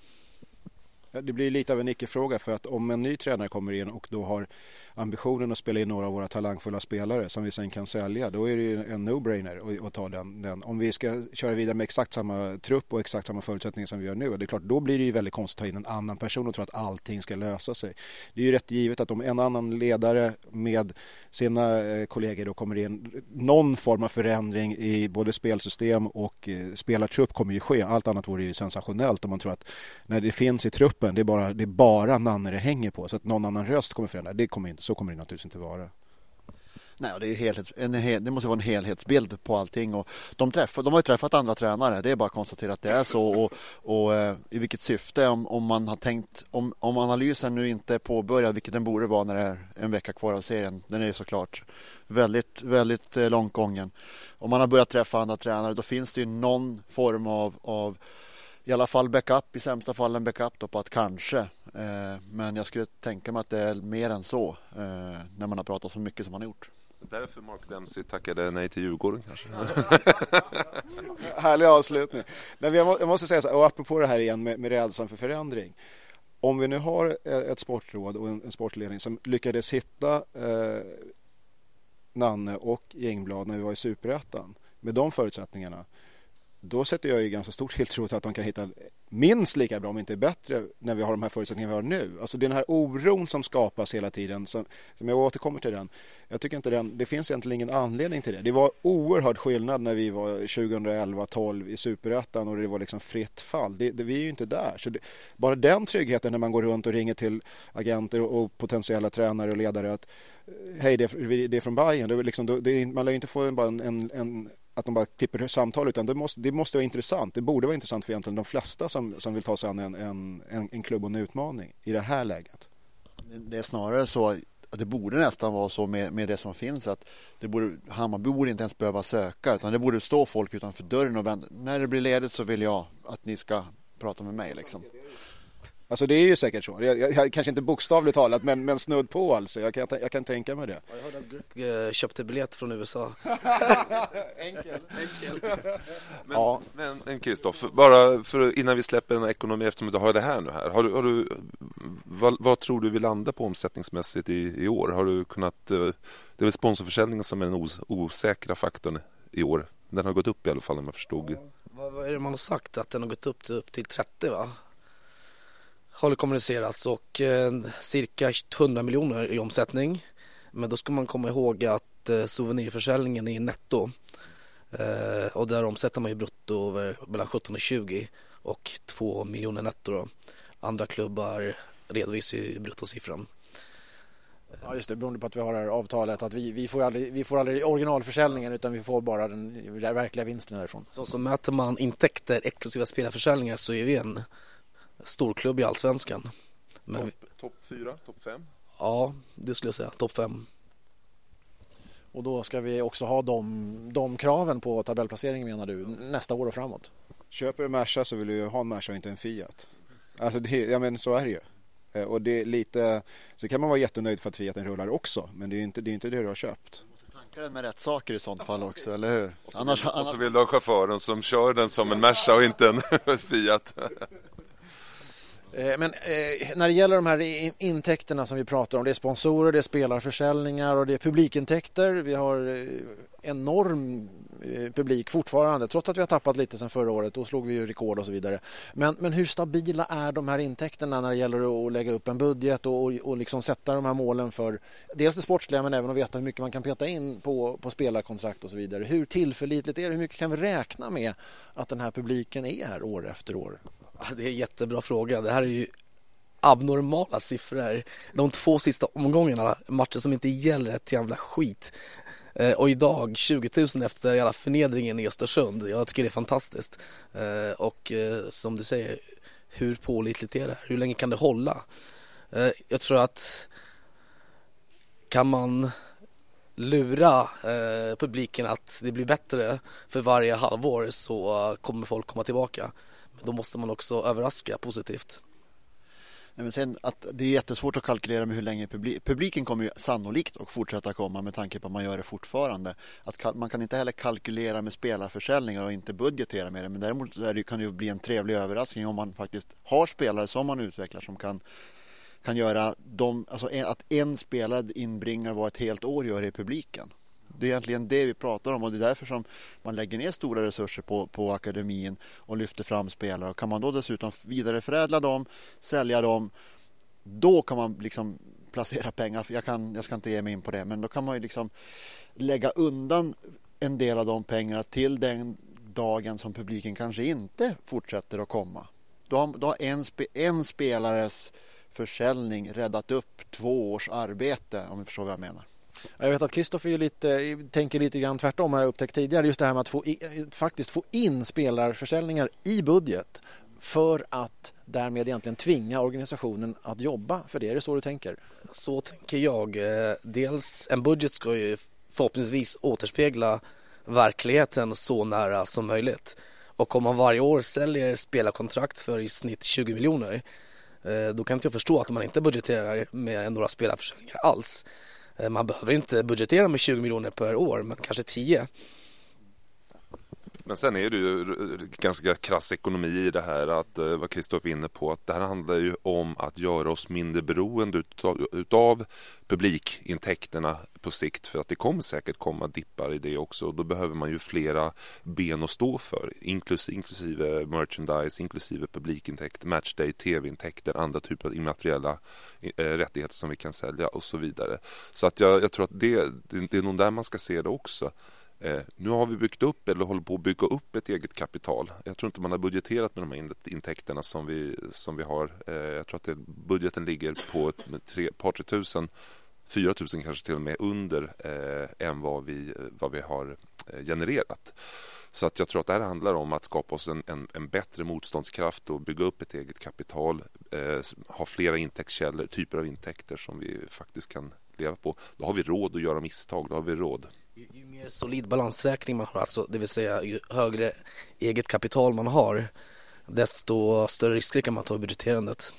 Det blir lite av en icke-fråga för att om en ny tränare kommer in och då har ambitionen att spela in några av våra talangfulla spelare som vi sen kan sälja, då är det ju en no-brainer att ta den, den. Om vi ska köra vidare med exakt samma trupp och exakt samma förutsättningar som vi gör nu, det är klart, då blir det ju väldigt konstigt att ta in en annan person och tro att allting ska lösa sig. Det är ju rätt givet att om en annan ledare med sina eh, kollegor då kommer in, någon form av förändring i både spelsystem och eh, spelartrupp kommer ju ske. Allt annat vore ju sensationellt om man tror att när det finns i truppen, det är bara, det är bara Nanne det hänger på, så att någon annan röst kommer förändra. Det kommer inte så kommer det naturligtvis inte vara. Nej, det, är helhets, en, det måste vara en helhetsbild på allting. Och de, träff, de har ju träffat andra tränare, det är bara att konstatera att det är så. Och, och eh, I vilket syfte, om, om man har tänkt, om, om analysen nu inte är påbörjad, vilket den borde vara när det är en vecka kvar av serien, den är ju såklart väldigt, väldigt eh, långt gången. Om man har börjat träffa andra tränare, då finns det ju någon form av, av i alla fall backup, i sämsta fall en backup då på att kanske. Eh, men jag skulle tänka mig att det är mer än så eh, när man har pratat så mycket som man har gjort. Därför Mark Dempsey tackade nej till Djurgården kanske. Härlig avslutning. Men jag måste säga så här, och apropå det här igen med, med rädslan för förändring. Om vi nu har ett sportråd och en, en sportledning som lyckades hitta eh, Nanne och Gängblad när vi var i Superettan med de förutsättningarna då sätter jag ju ganska stor tilltro till att de kan hitta minst lika bra, om inte bättre, när vi har de här förutsättningarna vi har nu. Alltså den här oron som skapas hela tiden, som, som jag återkommer till den. Jag tycker inte den, det finns egentligen ingen anledning till det. Det var oerhörd skillnad när vi var 2011-12 i Superettan och det var liksom fritt fall. Det, det, vi är ju inte där. Så det, bara den tryggheten när man går runt och ringer till agenter och, och potentiella tränare och ledare att eh, hej, det är, det är från Bayern. Det är liksom, det är, man lär ju inte få bara en, en, en att de bara klipper samtal utan det måste, det måste vara intressant. Det borde vara intressant för egentligen de flesta som, som vill ta sig an en, en, en, en klubb och en utmaning i det här läget. Det är snarare så det borde nästan vara så med, med det som finns att det borde, Hammarby borde inte ens behöva söka utan det borde stå folk utanför dörren och vända. När det blir ledigt så vill jag att ni ska prata med mig liksom. Alltså det är ju säkert så. Jag, jag, jag, kanske inte bokstavligt talat men, men snudd på alltså. Jag kan, jag kan tänka mig det. Jag hörde att Greg eh, köpte biljett från USA. enkel, enkel. Men, ja. men Kristoffer, bara för, innan vi släpper en ekonomi eftersom du har det här nu här. Har du, har du, vad, vad, tror du vi landar på omsättningsmässigt i, i år? Har du kunnat, eh, det är väl sponsorförsäljningen som är den os, osäkra faktorn i år. Den har gått upp i alla fall om jag förstod. Vad, vad är det man har sagt? Att den har gått upp till, upp till 30 va? Har kommunicerats och eh, cirka 100 miljoner i omsättning. Men då ska man komma ihåg att eh, souvenirförsäljningen är netto. Eh, och där omsätter man ju brutto mellan 17 och 20 och 2 miljoner netto då. Andra klubbar redovisar ju bruttosiffran. Ja just det, beroende på att vi har det här avtalet att vi, vi, får aldrig, vi får aldrig originalförsäljningen utan vi får bara den verkliga vinsten därifrån. Så, så mäter man intäkter exklusiva spelarförsäljningar så är vi en storklubb i allsvenskan. Men... Topp 4, topp 5? Ja, det skulle jag säga. Topp 5. Och då ska vi också ha de, de kraven på tabellplacering menar du nästa år och framåt? Köper du Merca så vill du ju ha en Merca och inte en Fiat. Alltså det, ja men så är det ju. Eh, och det är lite, så kan man vara jättenöjd för att Fiaten rullar också men det är inte det, är inte det du har köpt. Tanka den med rätt saker i sånt fall också, eller hur? Och så, annars, vill, annars... och så vill du ha chauffören som kör den som en Merca och inte en Fiat. Eh, men eh, när det gäller de här intäkterna som vi pratar om, det är sponsorer, det är spelarförsäljningar och det är publikintäkter. Vi har eh, enorm publik fortfarande, trots att vi har tappat lite sen förra året. Då slog vi ju rekord och så vidare. Men, men hur stabila är de här intäkterna när det gäller att lägga upp en budget och, och, och liksom sätta de här målen för dels det sportsliga men även att veta hur mycket man kan peta in på, på spelarkontrakt och så vidare. Hur tillförlitligt är det? Hur mycket kan vi räkna med att den här publiken är här år efter år? Det är en jättebra fråga. Det här är ju abnormala siffror. De två sista omgångarna, matcher som inte gäller ett jävla skit. Eh, och idag 20 000 efter hela förnedringen i Östersund. Jag tycker det är fantastiskt. Eh, och eh, som du säger, hur pålitligt är det? Hur länge kan det hålla? Jag tror att kan man lura publiken att det blir bättre för varje halvår så kommer folk komma tillbaka då måste man också överraska positivt. Nej, men sen att det är jättesvårt att kalkylera med hur länge publik, publiken kommer ju sannolikt att fortsätta komma med tanke på att man gör det fortfarande. Att man kan inte heller kalkylera med spelarförsäljningar och inte budgetera med det. Men däremot det, kan det ju bli en trevlig överraskning om man faktiskt har spelare som man utvecklar som kan kan göra de, alltså att en spelare inbringar vad ett helt år gör i publiken. Det är egentligen det vi pratar om och det är därför som man lägger ner stora resurser på, på akademin och lyfter fram spelare. Och kan man då dessutom vidareförädla dem, sälja dem, då kan man liksom placera pengar. Jag, kan, jag ska inte ge mig in på det, men då kan man ju liksom lägga undan en del av de pengarna till den dagen som publiken kanske inte fortsätter att komma. Då har, då har en, spe, en spelares försäljning räddat upp två års arbete om ni förstår vad jag menar. Jag vet att Kristoffer lite, tänker lite grann tvärtom har jag upptäckt tidigare. Just det här med att få faktiskt få in spelarförsäljningar i budget för att därmed egentligen tvinga organisationen att jobba. För det är det så du tänker? Så tänker jag. Eh, dels en budget ska ju förhoppningsvis återspegla verkligheten så nära som möjligt. Och om man varje år säljer spelarkontrakt för i snitt 20 miljoner eh, då kan inte jag förstå att man inte budgeterar med några spelarförsäljningar alls. Eh, man behöver inte budgetera med 20 miljoner per år, men kanske 10. Men sen är det ju ganska krass ekonomi i det här att eh, vad Kristoffer är inne på att det här handlar ju om att göra oss mindre beroende utav, utav publikintäkterna på sikt för att det kommer säkert komma dippar i det också och då behöver man ju flera ben att stå för inklusive, inklusive merchandise, inklusive publikintäkter, matchday, tv-intäkter, andra typer av immateriella eh, rättigheter som vi kan sälja och så vidare. Så att jag, jag tror att det, det är nog där man ska se det också. Eh, nu har vi byggt upp eller håller på att bygga upp ett eget kapital. Jag tror inte man har budgeterat med de här intäkterna som vi, som vi har. Eh, jag tror att det, budgeten ligger på ett tre, par, tre tusen, fyra tusen kanske till och med under eh, än vad vi, vad vi har eh, genererat. Så att jag tror att det här handlar om att skapa oss en, en, en bättre motståndskraft och bygga upp ett eget kapital, eh, ha flera intäktskällor, typer av intäkter som vi faktiskt kan leva på. Då har vi råd att göra misstag, då har vi råd. Ju, ju mer solid balansräkning man har, alltså, det vill säga ju högre eget kapital man har, desto större risker kan man ta i budgeterandet.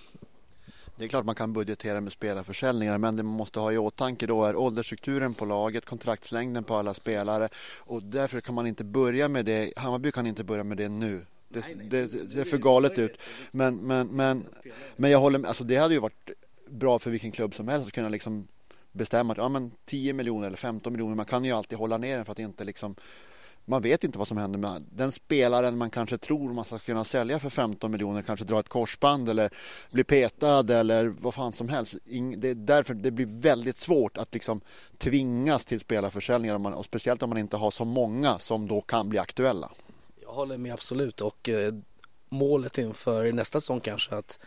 Det är klart man kan budgetera med spelarförsäljningar men det man måste ha i åtanke då är åldersstrukturen på laget, kontraktslängden på alla spelare och därför kan man inte börja med det. Hammarby kan inte börja med det nu. Det, det, det ser för galet ut. Men, men, men, men jag håller med, alltså det hade ju varit bra för vilken klubb som helst att kunna liksom bestämma att ja, men 10 miljoner eller 15 miljoner, man kan ju alltid hålla ner den för att inte liksom man vet inte vad som händer med den spelaren man kanske tror man ska kunna sälja för 15 miljoner kanske dra ett korsband eller bli petad eller vad fan som helst. Det är därför det blir väldigt svårt att liksom tvingas till spelarförsäljningar och speciellt om man inte har så många som då kan bli aktuella. Jag håller med absolut och eh, målet inför nästa säsong kanske att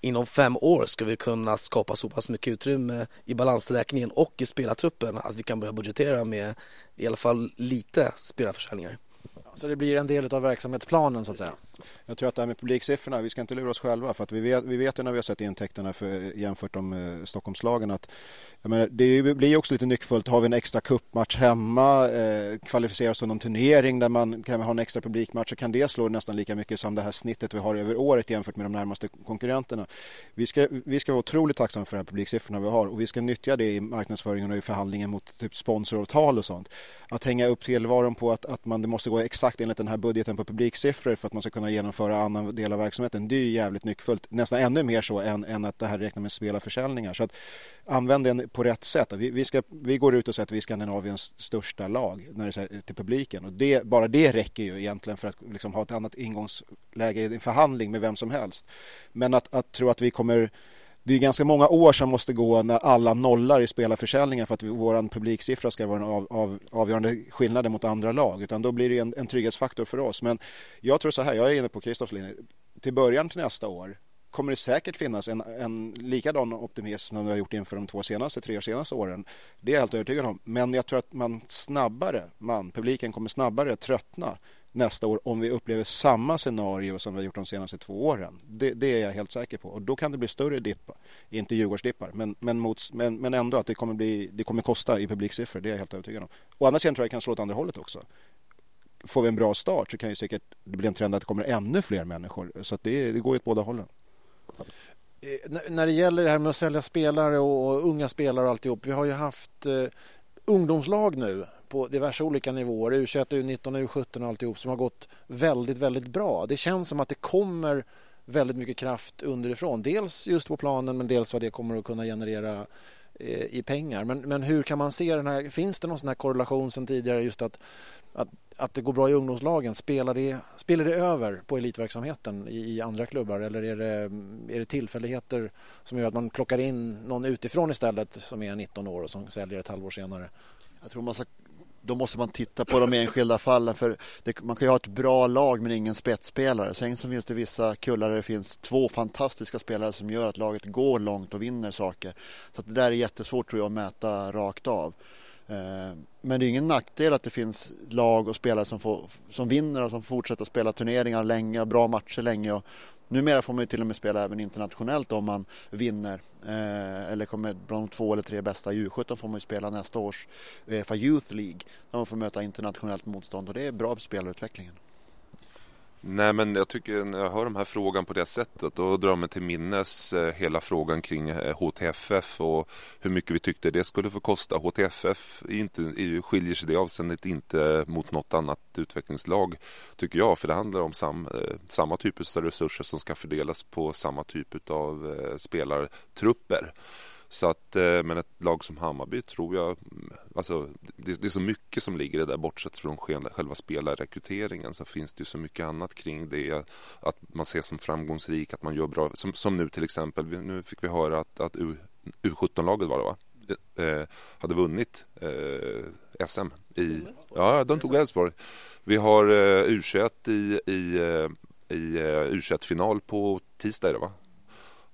inom fem år ska vi kunna skapa så pass mycket utrymme i balansräkningen och i spelartruppen att vi kan börja budgetera med i alla fall lite spelarförsäljningar. Så det blir en del av verksamhetsplanen så att säga? Jag tror att det här med publiksiffrorna, vi ska inte lura oss själva för att vi vet, vi vet ju när vi har sett intäkterna för, jämfört med eh, Stockholmslagen att menar, det blir också lite nyckfullt. Har vi en extra kuppmatch hemma, eh, kvalificerar oss till någon turnering där man kan ha en extra publikmatch så kan det slå nästan lika mycket som det här snittet vi har över året jämfört med de närmaste konkurrenterna. Vi ska, vi ska vara otroligt tacksamma för de här publiksiffrorna vi har och vi ska nyttja det i marknadsföringen och i förhandlingen mot typ sponsoravtal och sånt. Att hänga upp tillvaron på att, att man, det måste gå exakt exakt enligt den här budgeten på publiksiffror för att man ska kunna genomföra annan del av verksamheten. Det är jävligt nyckfullt. Nästan ännu mer så än, än att det här räknar med spelarförsäljningar. Så att använd den på rätt sätt. Vi, vi, ska, vi går ut och säger att vi är Skandinaviens största lag när det är till publiken. Och det, bara det räcker ju egentligen för att liksom ha ett annat ingångsläge i en förhandling med vem som helst. Men att, att tro att vi kommer det är ganska många år som måste gå när alla nollar i spelarförsäljningen för att vår publiksiffra ska vara en av, av, avgörande skillnad mot andra lag. Utan då blir det en, en trygghetsfaktor för oss. Men jag tror så här, jag är inne på Kristoffs linje. Till början till nästa år kommer det säkert finnas en, en likadan optimism som vi har gjort inför de två senaste, tre senaste åren. Det är jag helt övertygad om. Men jag tror att man snabbare, man, publiken kommer snabbare tröttna nästa år om vi upplever samma scenario som vi har gjort de senaste två åren. Det, det, är jag helt säker på. Och då kan det bli större dippar. Inte Djurgårdsdippar, men, men, mot, men, men ändå att det kommer, bli, det kommer kosta i publiksiffror. Det är jag helt övertygad om. Å andra sidan tror jag det kan slå åt andra hållet också. Får vi en bra start så kan ju säkert det bli en trend att det kommer ännu fler människor. Så det, det går ju åt båda hållen. Eh, när det gäller det här med att sälja spelare och unga spelare och alltihop. Vi har ju haft eh, ungdomslag nu på diverse olika nivåer, U21, U19, U17 och alltihop som har gått väldigt, väldigt bra. Det känns som att det kommer väldigt mycket kraft underifrån. Dels just på planen men dels vad det kommer att kunna generera eh, i pengar. Men, men hur kan man se den här, finns det någon sån här korrelation sen tidigare just att, att, att det går bra i ungdomslagen? Spelar det, spelar det över på elitverksamheten i, i andra klubbar eller är det, är det tillfälligheter som gör att man plockar in någon utifrån istället som är 19 år och som säljer ett halvår senare? Jag tror man ska då måste man titta på de enskilda fallen. För det, man kan ju ha ett bra lag men ingen spetsspelare. Sen så finns det vissa kullar där det finns två fantastiska spelare som gör att laget går långt och vinner saker. Så det där är jättesvårt tror jag att mäta rakt av. Eh, men det är ingen nackdel att det finns lag och spelare som, får, som vinner och som fortsätter spela turneringar länge och bra matcher länge. Och Numera får man ju till och med spela även internationellt om man vinner eh, eller kommer bland de två eller tre bästa i U17 får man ju spela nästa års Uefa Youth League där man får möta internationellt motstånd och det är bra för spelarutvecklingen. Nej men jag tycker när jag hör de här frågan på det sättet då drar jag mig till minnes eh, hela frågan kring eh, HTFF och hur mycket vi tyckte det skulle få kosta. HTFF inte, skiljer sig i det avseendet inte mot något annat utvecklingslag tycker jag för det handlar om sam, eh, samma typ av resurser som ska fördelas på samma typ av spelartrupper. Så att, eh, men ett lag som Hammarby tror jag, alltså det, det är så mycket som ligger i det där bortsett från själva spelarrekryteringen så finns det ju så mycket annat kring det. Att man ses som framgångsrik, att man gör bra, som, som nu till exempel, nu fick vi höra att, att U, U17-laget var det va? Eh, hade vunnit eh, SM i, ja de tog Elfsborg. Vi har eh, U21 i, i, eh, i U21-final på tisdag är det va?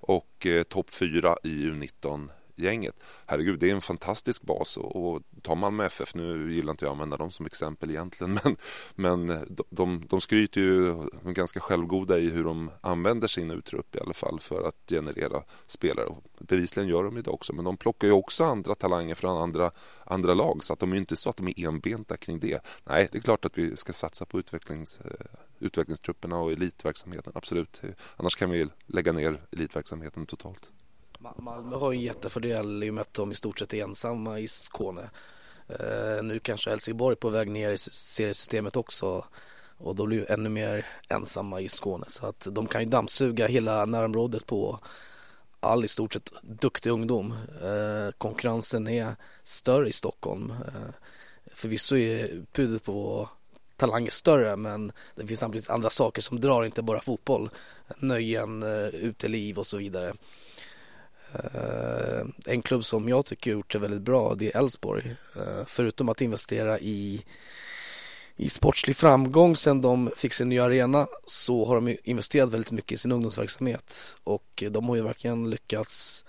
Och eh, topp 4 i U19 gänget. Herregud, det är en fantastisk bas och, och tar Malmö FF, nu gillar inte jag att använda dem som exempel egentligen, men, men eh, de, de, de skryter ju de är ganska självgoda i hur de använder sin utrupp i alla fall för att generera spelare. Bevisligen gör de det också, men de plockar ju också andra talanger från andra, andra lag så att de är inte så att de är enbenta kring det. Nej, det är klart att vi ska satsa på utvecklings, eh, utvecklingstrupperna och elitverksamheten, absolut. Annars kan vi lägga ner elitverksamheten totalt. Malmö har en jättefördel i och med att de i stort sett är ensamma i Skåne. Eh, nu kanske Helsingborg på väg ner i seriesystemet också och då blir ju ännu mer ensamma i Skåne så att de kan ju dammsuga hela närområdet på all i stort sett duktig ungdom. Eh, konkurrensen är större i Stockholm. Eh, förvisso är budet på talang större men det finns samtidigt andra saker som drar, inte bara fotboll. Nöjen, eh, uteliv och så vidare. Eh, en klubb som jag tycker gjort det väldigt bra det är Elfsborg. Eh, förutom att investera i, i sportslig framgång sen de fick sin nya arena så har de investerat väldigt mycket i sin ungdomsverksamhet och de har ju verkligen lyckats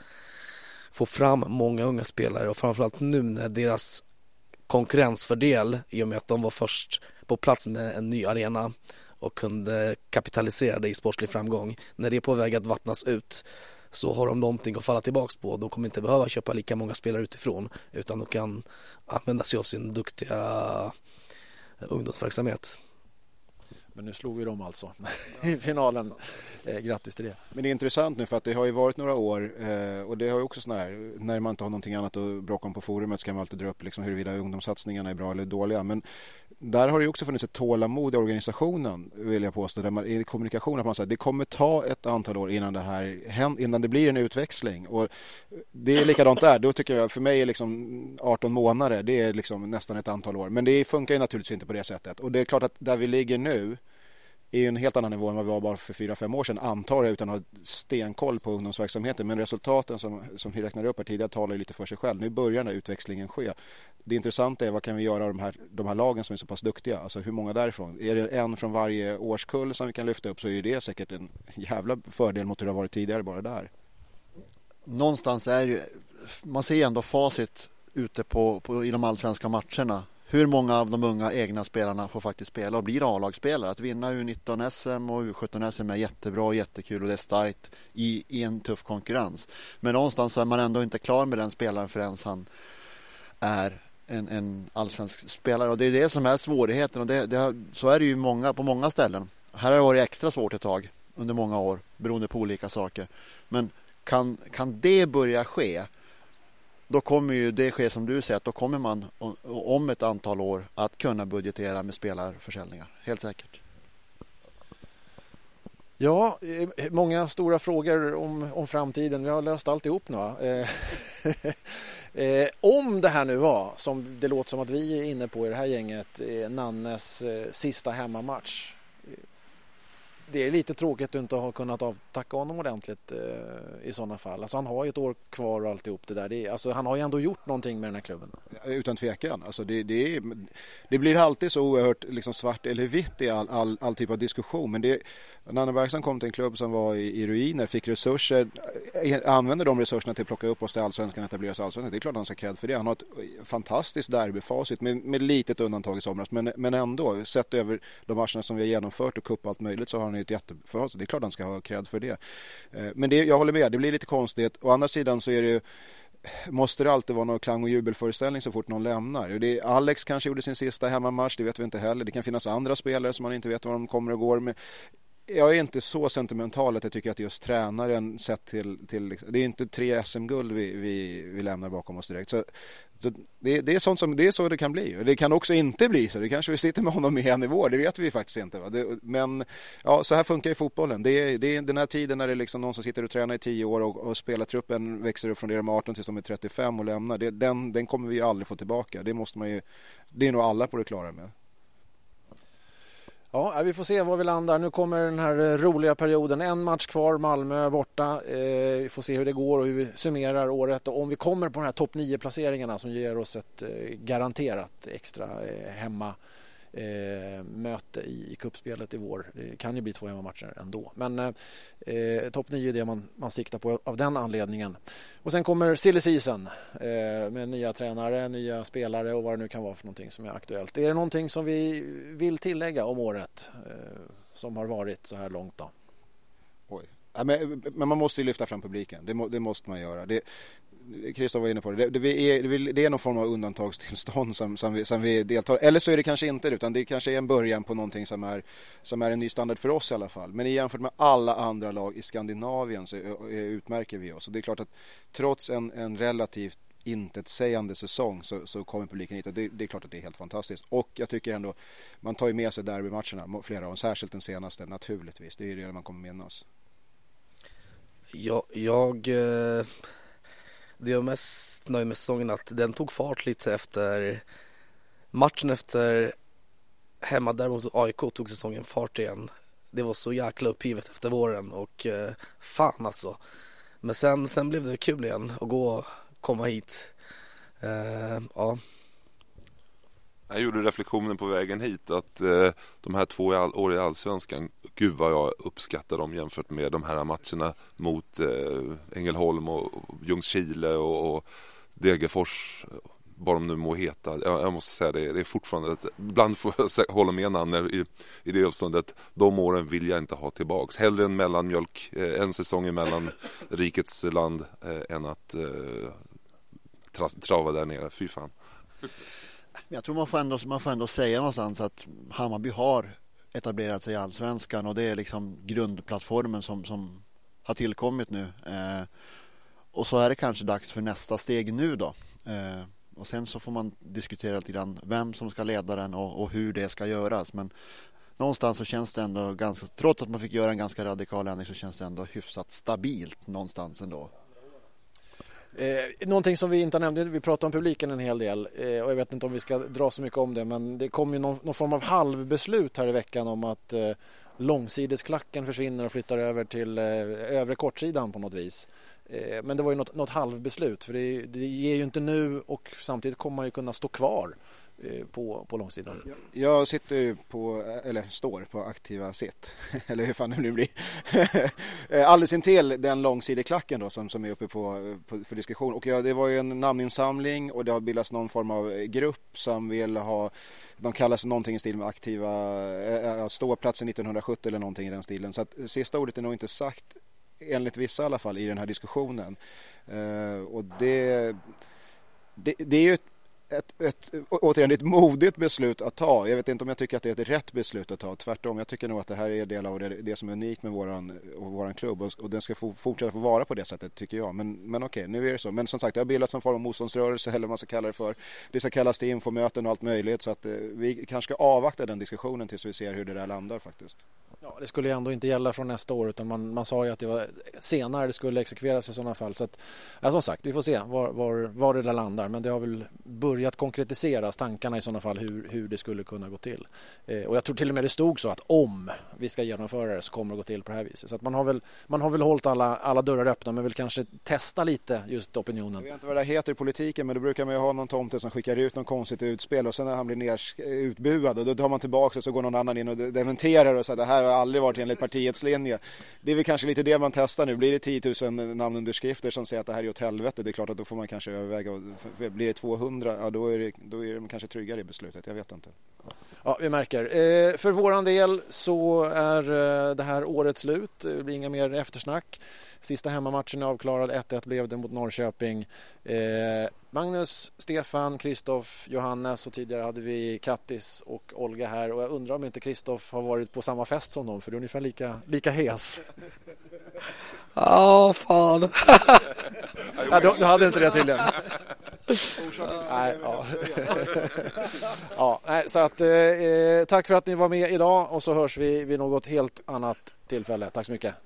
få fram många unga spelare och framförallt nu när deras konkurrensfördel i och med att de var först på plats med en ny arena och kunde kapitalisera det i sportslig framgång. När det är på väg att vattnas ut så har de någonting att falla tillbaks på. De kommer inte behöva köpa lika många spelare utifrån utan de kan använda sig av sin duktiga ungdomsverksamhet. Men nu slog vi dem alltså i finalen. Eh, grattis till det. Men det är intressant nu för att det har ju varit några år eh, och det har ju också sådana här, när man inte har någonting annat att bråka om på forumet så kan man alltid dra upp liksom huruvida ungdomssatsningarna är bra eller dåliga. Men där har det också funnits ett tålamod i organisationen vill jag påstå. Där man, I kommunikationen att man säger det kommer ta ett antal år innan det här innan det blir en utväxling. Och det är likadant där. Då tycker jag, för mig är liksom 18 månader det är liksom nästan ett antal år. Men det funkar ju naturligtvis inte på det sättet. Och det är klart att där vi ligger nu är ju en helt annan nivå än vad vi var bara för fyra fem år sedan antar jag utan att ha stenkoll på ungdomsverksamheten. Men resultaten som, som vi räknade upp här tidigare talar lite för sig själv. Nu börjar den här utväxlingen ske. Det intressanta är vad kan vi göra av de här, de här lagen som är så pass duktiga? Alltså hur många därifrån? Är det en från varje årskull som vi kan lyfta upp så är det säkert en jävla fördel mot hur det har varit tidigare bara där. Någonstans är ju, man ser ändå facit ute på, på, i de allsvenska matcherna hur många av de unga egna spelarna får faktiskt spela och blir A-lagsspelare. Att vinna U19-SM och U17-SM är jättebra och jättekul och det är starkt i, i en tuff konkurrens. Men någonstans är man ändå inte klar med den spelaren förrän han är en, en allsvensk spelare och det är det som är svårigheten och det, det, så är det ju många, på många ställen. Här har det varit extra svårt ett tag under många år beroende på olika saker. Men kan, kan det börja ske då kommer ju det ske som du säger att då kommer man om ett antal år att kunna budgetera med spelarförsäljningar. Helt säkert. Ja, eh, många stora frågor om, om framtiden. Vi har löst alltihop nu. va? Eh, eh, om det här nu var, som det låter som att vi är inne på i det här gänget, Nannes sista hemmamatch det är lite tråkigt att inte ha kunnat avtacka honom ordentligt eh, i sådana fall. Alltså han har ju ett år kvar och alltihop det där. Det är, alltså han har ju ändå gjort någonting med den här klubben. Utan tvekan. Alltså det, det, är, det blir alltid så oerhört liksom svart eller vitt i all, all, all typ av diskussion. Men det, Nanne Bergström kom till en klubb som var i, i ruiner, fick resurser, eh, använde de resurserna till att plocka upp oss till allsvenskan och etablera sig allsvenskan. Det är klart han ska cred för det. Han har ett eh, fantastiskt derbyfacit med, med litet undantag i somras. Men, men ändå, sett över de matcherna som vi har genomfört och cup allt möjligt så har han ett jätteförhållande. Det är klart han ska ha cred för det. Eh, men det, jag håller med, det blir lite konstigt. Å andra sidan så är det ju måste det alltid vara någon klang och jubelföreställning så fort någon lämnar. Det Alex kanske gjorde sin sista hemmamatch, det vet vi inte heller. Det kan finnas andra spelare som man inte vet var de kommer och går med jag är inte så sentimental att jag tycker att just tränaren sett till, till liksom, det är inte tre SM-guld vi, vi, vi lämnar bakom oss direkt. Så, så det, det, är sånt som, det är så det kan bli. Det kan också inte bli så. Det kanske vi sitter med honom i en nivå, det vet vi faktiskt inte. Va? Det, men ja, så här funkar ju fotbollen. Det är, det är den här tiden när det är liksom någon som sitter och tränar i tio år och, och spelartruppen växer upp från det de är 18 tills de är 35 och lämnar. Det, den, den kommer vi aldrig få tillbaka. Det måste man ju, det är nog alla på det klara med. Ja, vi får se var vi landar. Nu kommer den här eh, roliga perioden. En match kvar, Malmö borta. Eh, vi får se hur det går och hur vi summerar året och om vi kommer på de här topp 9 placeringarna som ger oss ett eh, garanterat extra eh, hemma eh, möte i, i kuppspelet i vår. Det kan ju bli två hemmamatcher ändå. Men eh, topp 9 är det man, man siktar på av den anledningen. Och sen kommer silly season eh, med nya tränare, nya spelare och vad det nu kan vara för någonting som är aktuellt. Är det någonting som vi vill tillägga om året eh, som har varit så här långt då? Oj. Men, man måste ju lyfta fram publiken, det, det måste man göra. Det, Christoph var inne på det. Det, det, är, det är någon form av undantagstillstånd som, som, vi, som vi deltar Eller så är det kanske inte det, utan det kanske är en början på någonting som är, som är en ny standard för oss i alla fall. Men jämfört med alla andra lag i Skandinavien så utmärker vi oss. Och det är klart att trots en, en relativt intetsägande säsong så, så kommer publiken hit och det, det, är klart att det är helt fantastiskt. Och jag tycker ändå man tar ju med sig derbymatcherna, flera av dem, särskilt den senaste naturligtvis. Det är ju det man kommer minnas. Jag, jag eh, det jag är mest nöjd med säsongen att den tog fart lite efter matchen efter hemma där mot AIK tog säsongen fart igen. Det var så jäkla uppgivet efter våren och eh, fan alltså. Men sen, sen blev det kul igen att gå och komma hit. Eh, ja. Jag gjorde reflektionen på vägen hit att eh, de här två år i Allsvenskan, gud vad jag uppskattar dem jämfört med de här matcherna mot eh, Ängelholm och, och Ljungskile och, och Degerfors vad de nu må heta. Jag, jag måste säga det, det är fortfarande ett, ibland får jag hålla med Nanne i, i det avståndet. De åren vill jag inte ha tillbaks. Hellre en mellanmjölk, eh, en säsong emellan mellan rikets land eh, än att eh, tra, trava där nere. Fy fan. Jag tror man får, ändå, man får ändå säga någonstans att Hammarby har etablerat sig i allsvenskan och det är liksom grundplattformen som, som har tillkommit nu. Eh, och så är det kanske dags för nästa steg nu då. Eh, och sen så får man diskutera lite grann vem som ska leda den och, och, hur det ska göras. Men någonstans så känns det ändå ganska, trots att man fick göra en ganska radikal ändring så känns det ändå hyfsat stabilt någonstans ändå. Eh, någonting som vi inte har nämnt, vi pratade om publiken en hel del eh, och jag vet inte om vi ska dra så mycket om det men det kom ju någon, någon form av halvbeslut här i veckan om att eh, långsidesklacken försvinner och flyttar över till eh, övre kortsidan på något vis. Eh, men det var ju något, något halvbeslut för det, det ger ju inte nu och samtidigt kommer man ju kunna stå kvar Eh, på, på långsidan. Jag sitter på, eh, eller står på aktiva sitt, eller hur fan det nu blir. Eh, alldeles intill den långsideklacken då som, som är uppe på, på, för diskussion. Och ja, det var ju en namninsamling och det har bildats någon form av grupp som vill ha, de kallar sig någonting i stil med aktiva, äh, ståplatsen 1970 eller någonting i den stilen. Så att sista ordet är nog inte sagt, enligt vissa i alla fall, i den här diskussionen. Uh, och det, det, det är ju ett ett, ett, återigen ett modigt beslut att ta. Jag vet inte om jag tycker att det är ett rätt beslut att ta. Tvärtom, jag tycker nog att det här är del av det, det som är unikt med våran, våran klubb och, och den ska få, fortsätta få vara på det sättet tycker jag. Men, men okej, nu är det så. Men som sagt, det har bildats en form av motståndsrörelse eller vad man ska kalla det för. Det ska kallas till infomöten och allt möjligt så att eh, vi kanske ska avvakta den diskussionen tills vi ser hur det där landar faktiskt. Ja, det skulle ju ändå inte gälla från nästa år utan man, man sa ju att det var senare det skulle exekveras i sådana fall. Så att, ja, som sagt, vi får se var, var, var det där landar men det har väl börjat konkretiseras tankarna i sådana fall hur, hur det skulle kunna gå till. Eh, och jag tror till och med det stod så att om vi ska genomföra det så kommer det gå till på det här viset. Så att man har väl, man har väl hållit alla, alla dörrar öppna men vill kanske testa lite just opinionen. Jag vet inte vad det heter i politiken men då brukar man ju ha någon tomte som skickar ut något konstigt utspel och sen när han blir ner, eh, utbuad och då tar man tillbaka och så går någon annan in och dementerar och säger det här har aldrig varit enligt partiets linje. Det är väl kanske lite det man testar nu. Blir det 10 000 namnunderskrifter som säger att det här är åt helvete, det är klart att då får man kanske överväga. Blir det 200, ja då är, det, då är de kanske tryggare i beslutet. Jag vet inte. Ja, vi märker. Eh, för våran del så är eh, det här året slut. Det blir inga mer eftersnack. Sista hemmamatchen är avklarad. 1-1 blev det mot Norrköping. Eh, Magnus, Stefan, Kristoff, Johannes och tidigare hade vi Kattis och Olga här och jag undrar om inte Kristoff har varit på samma fest som dem för du är ungefär lika, lika hes. Ja, oh, fan. ja, du, du hade inte det tydligen. nej, ja. ja, nej, så att, eh, tack för att ni var med idag och så hörs vi vid något helt annat tillfälle. Tack så mycket.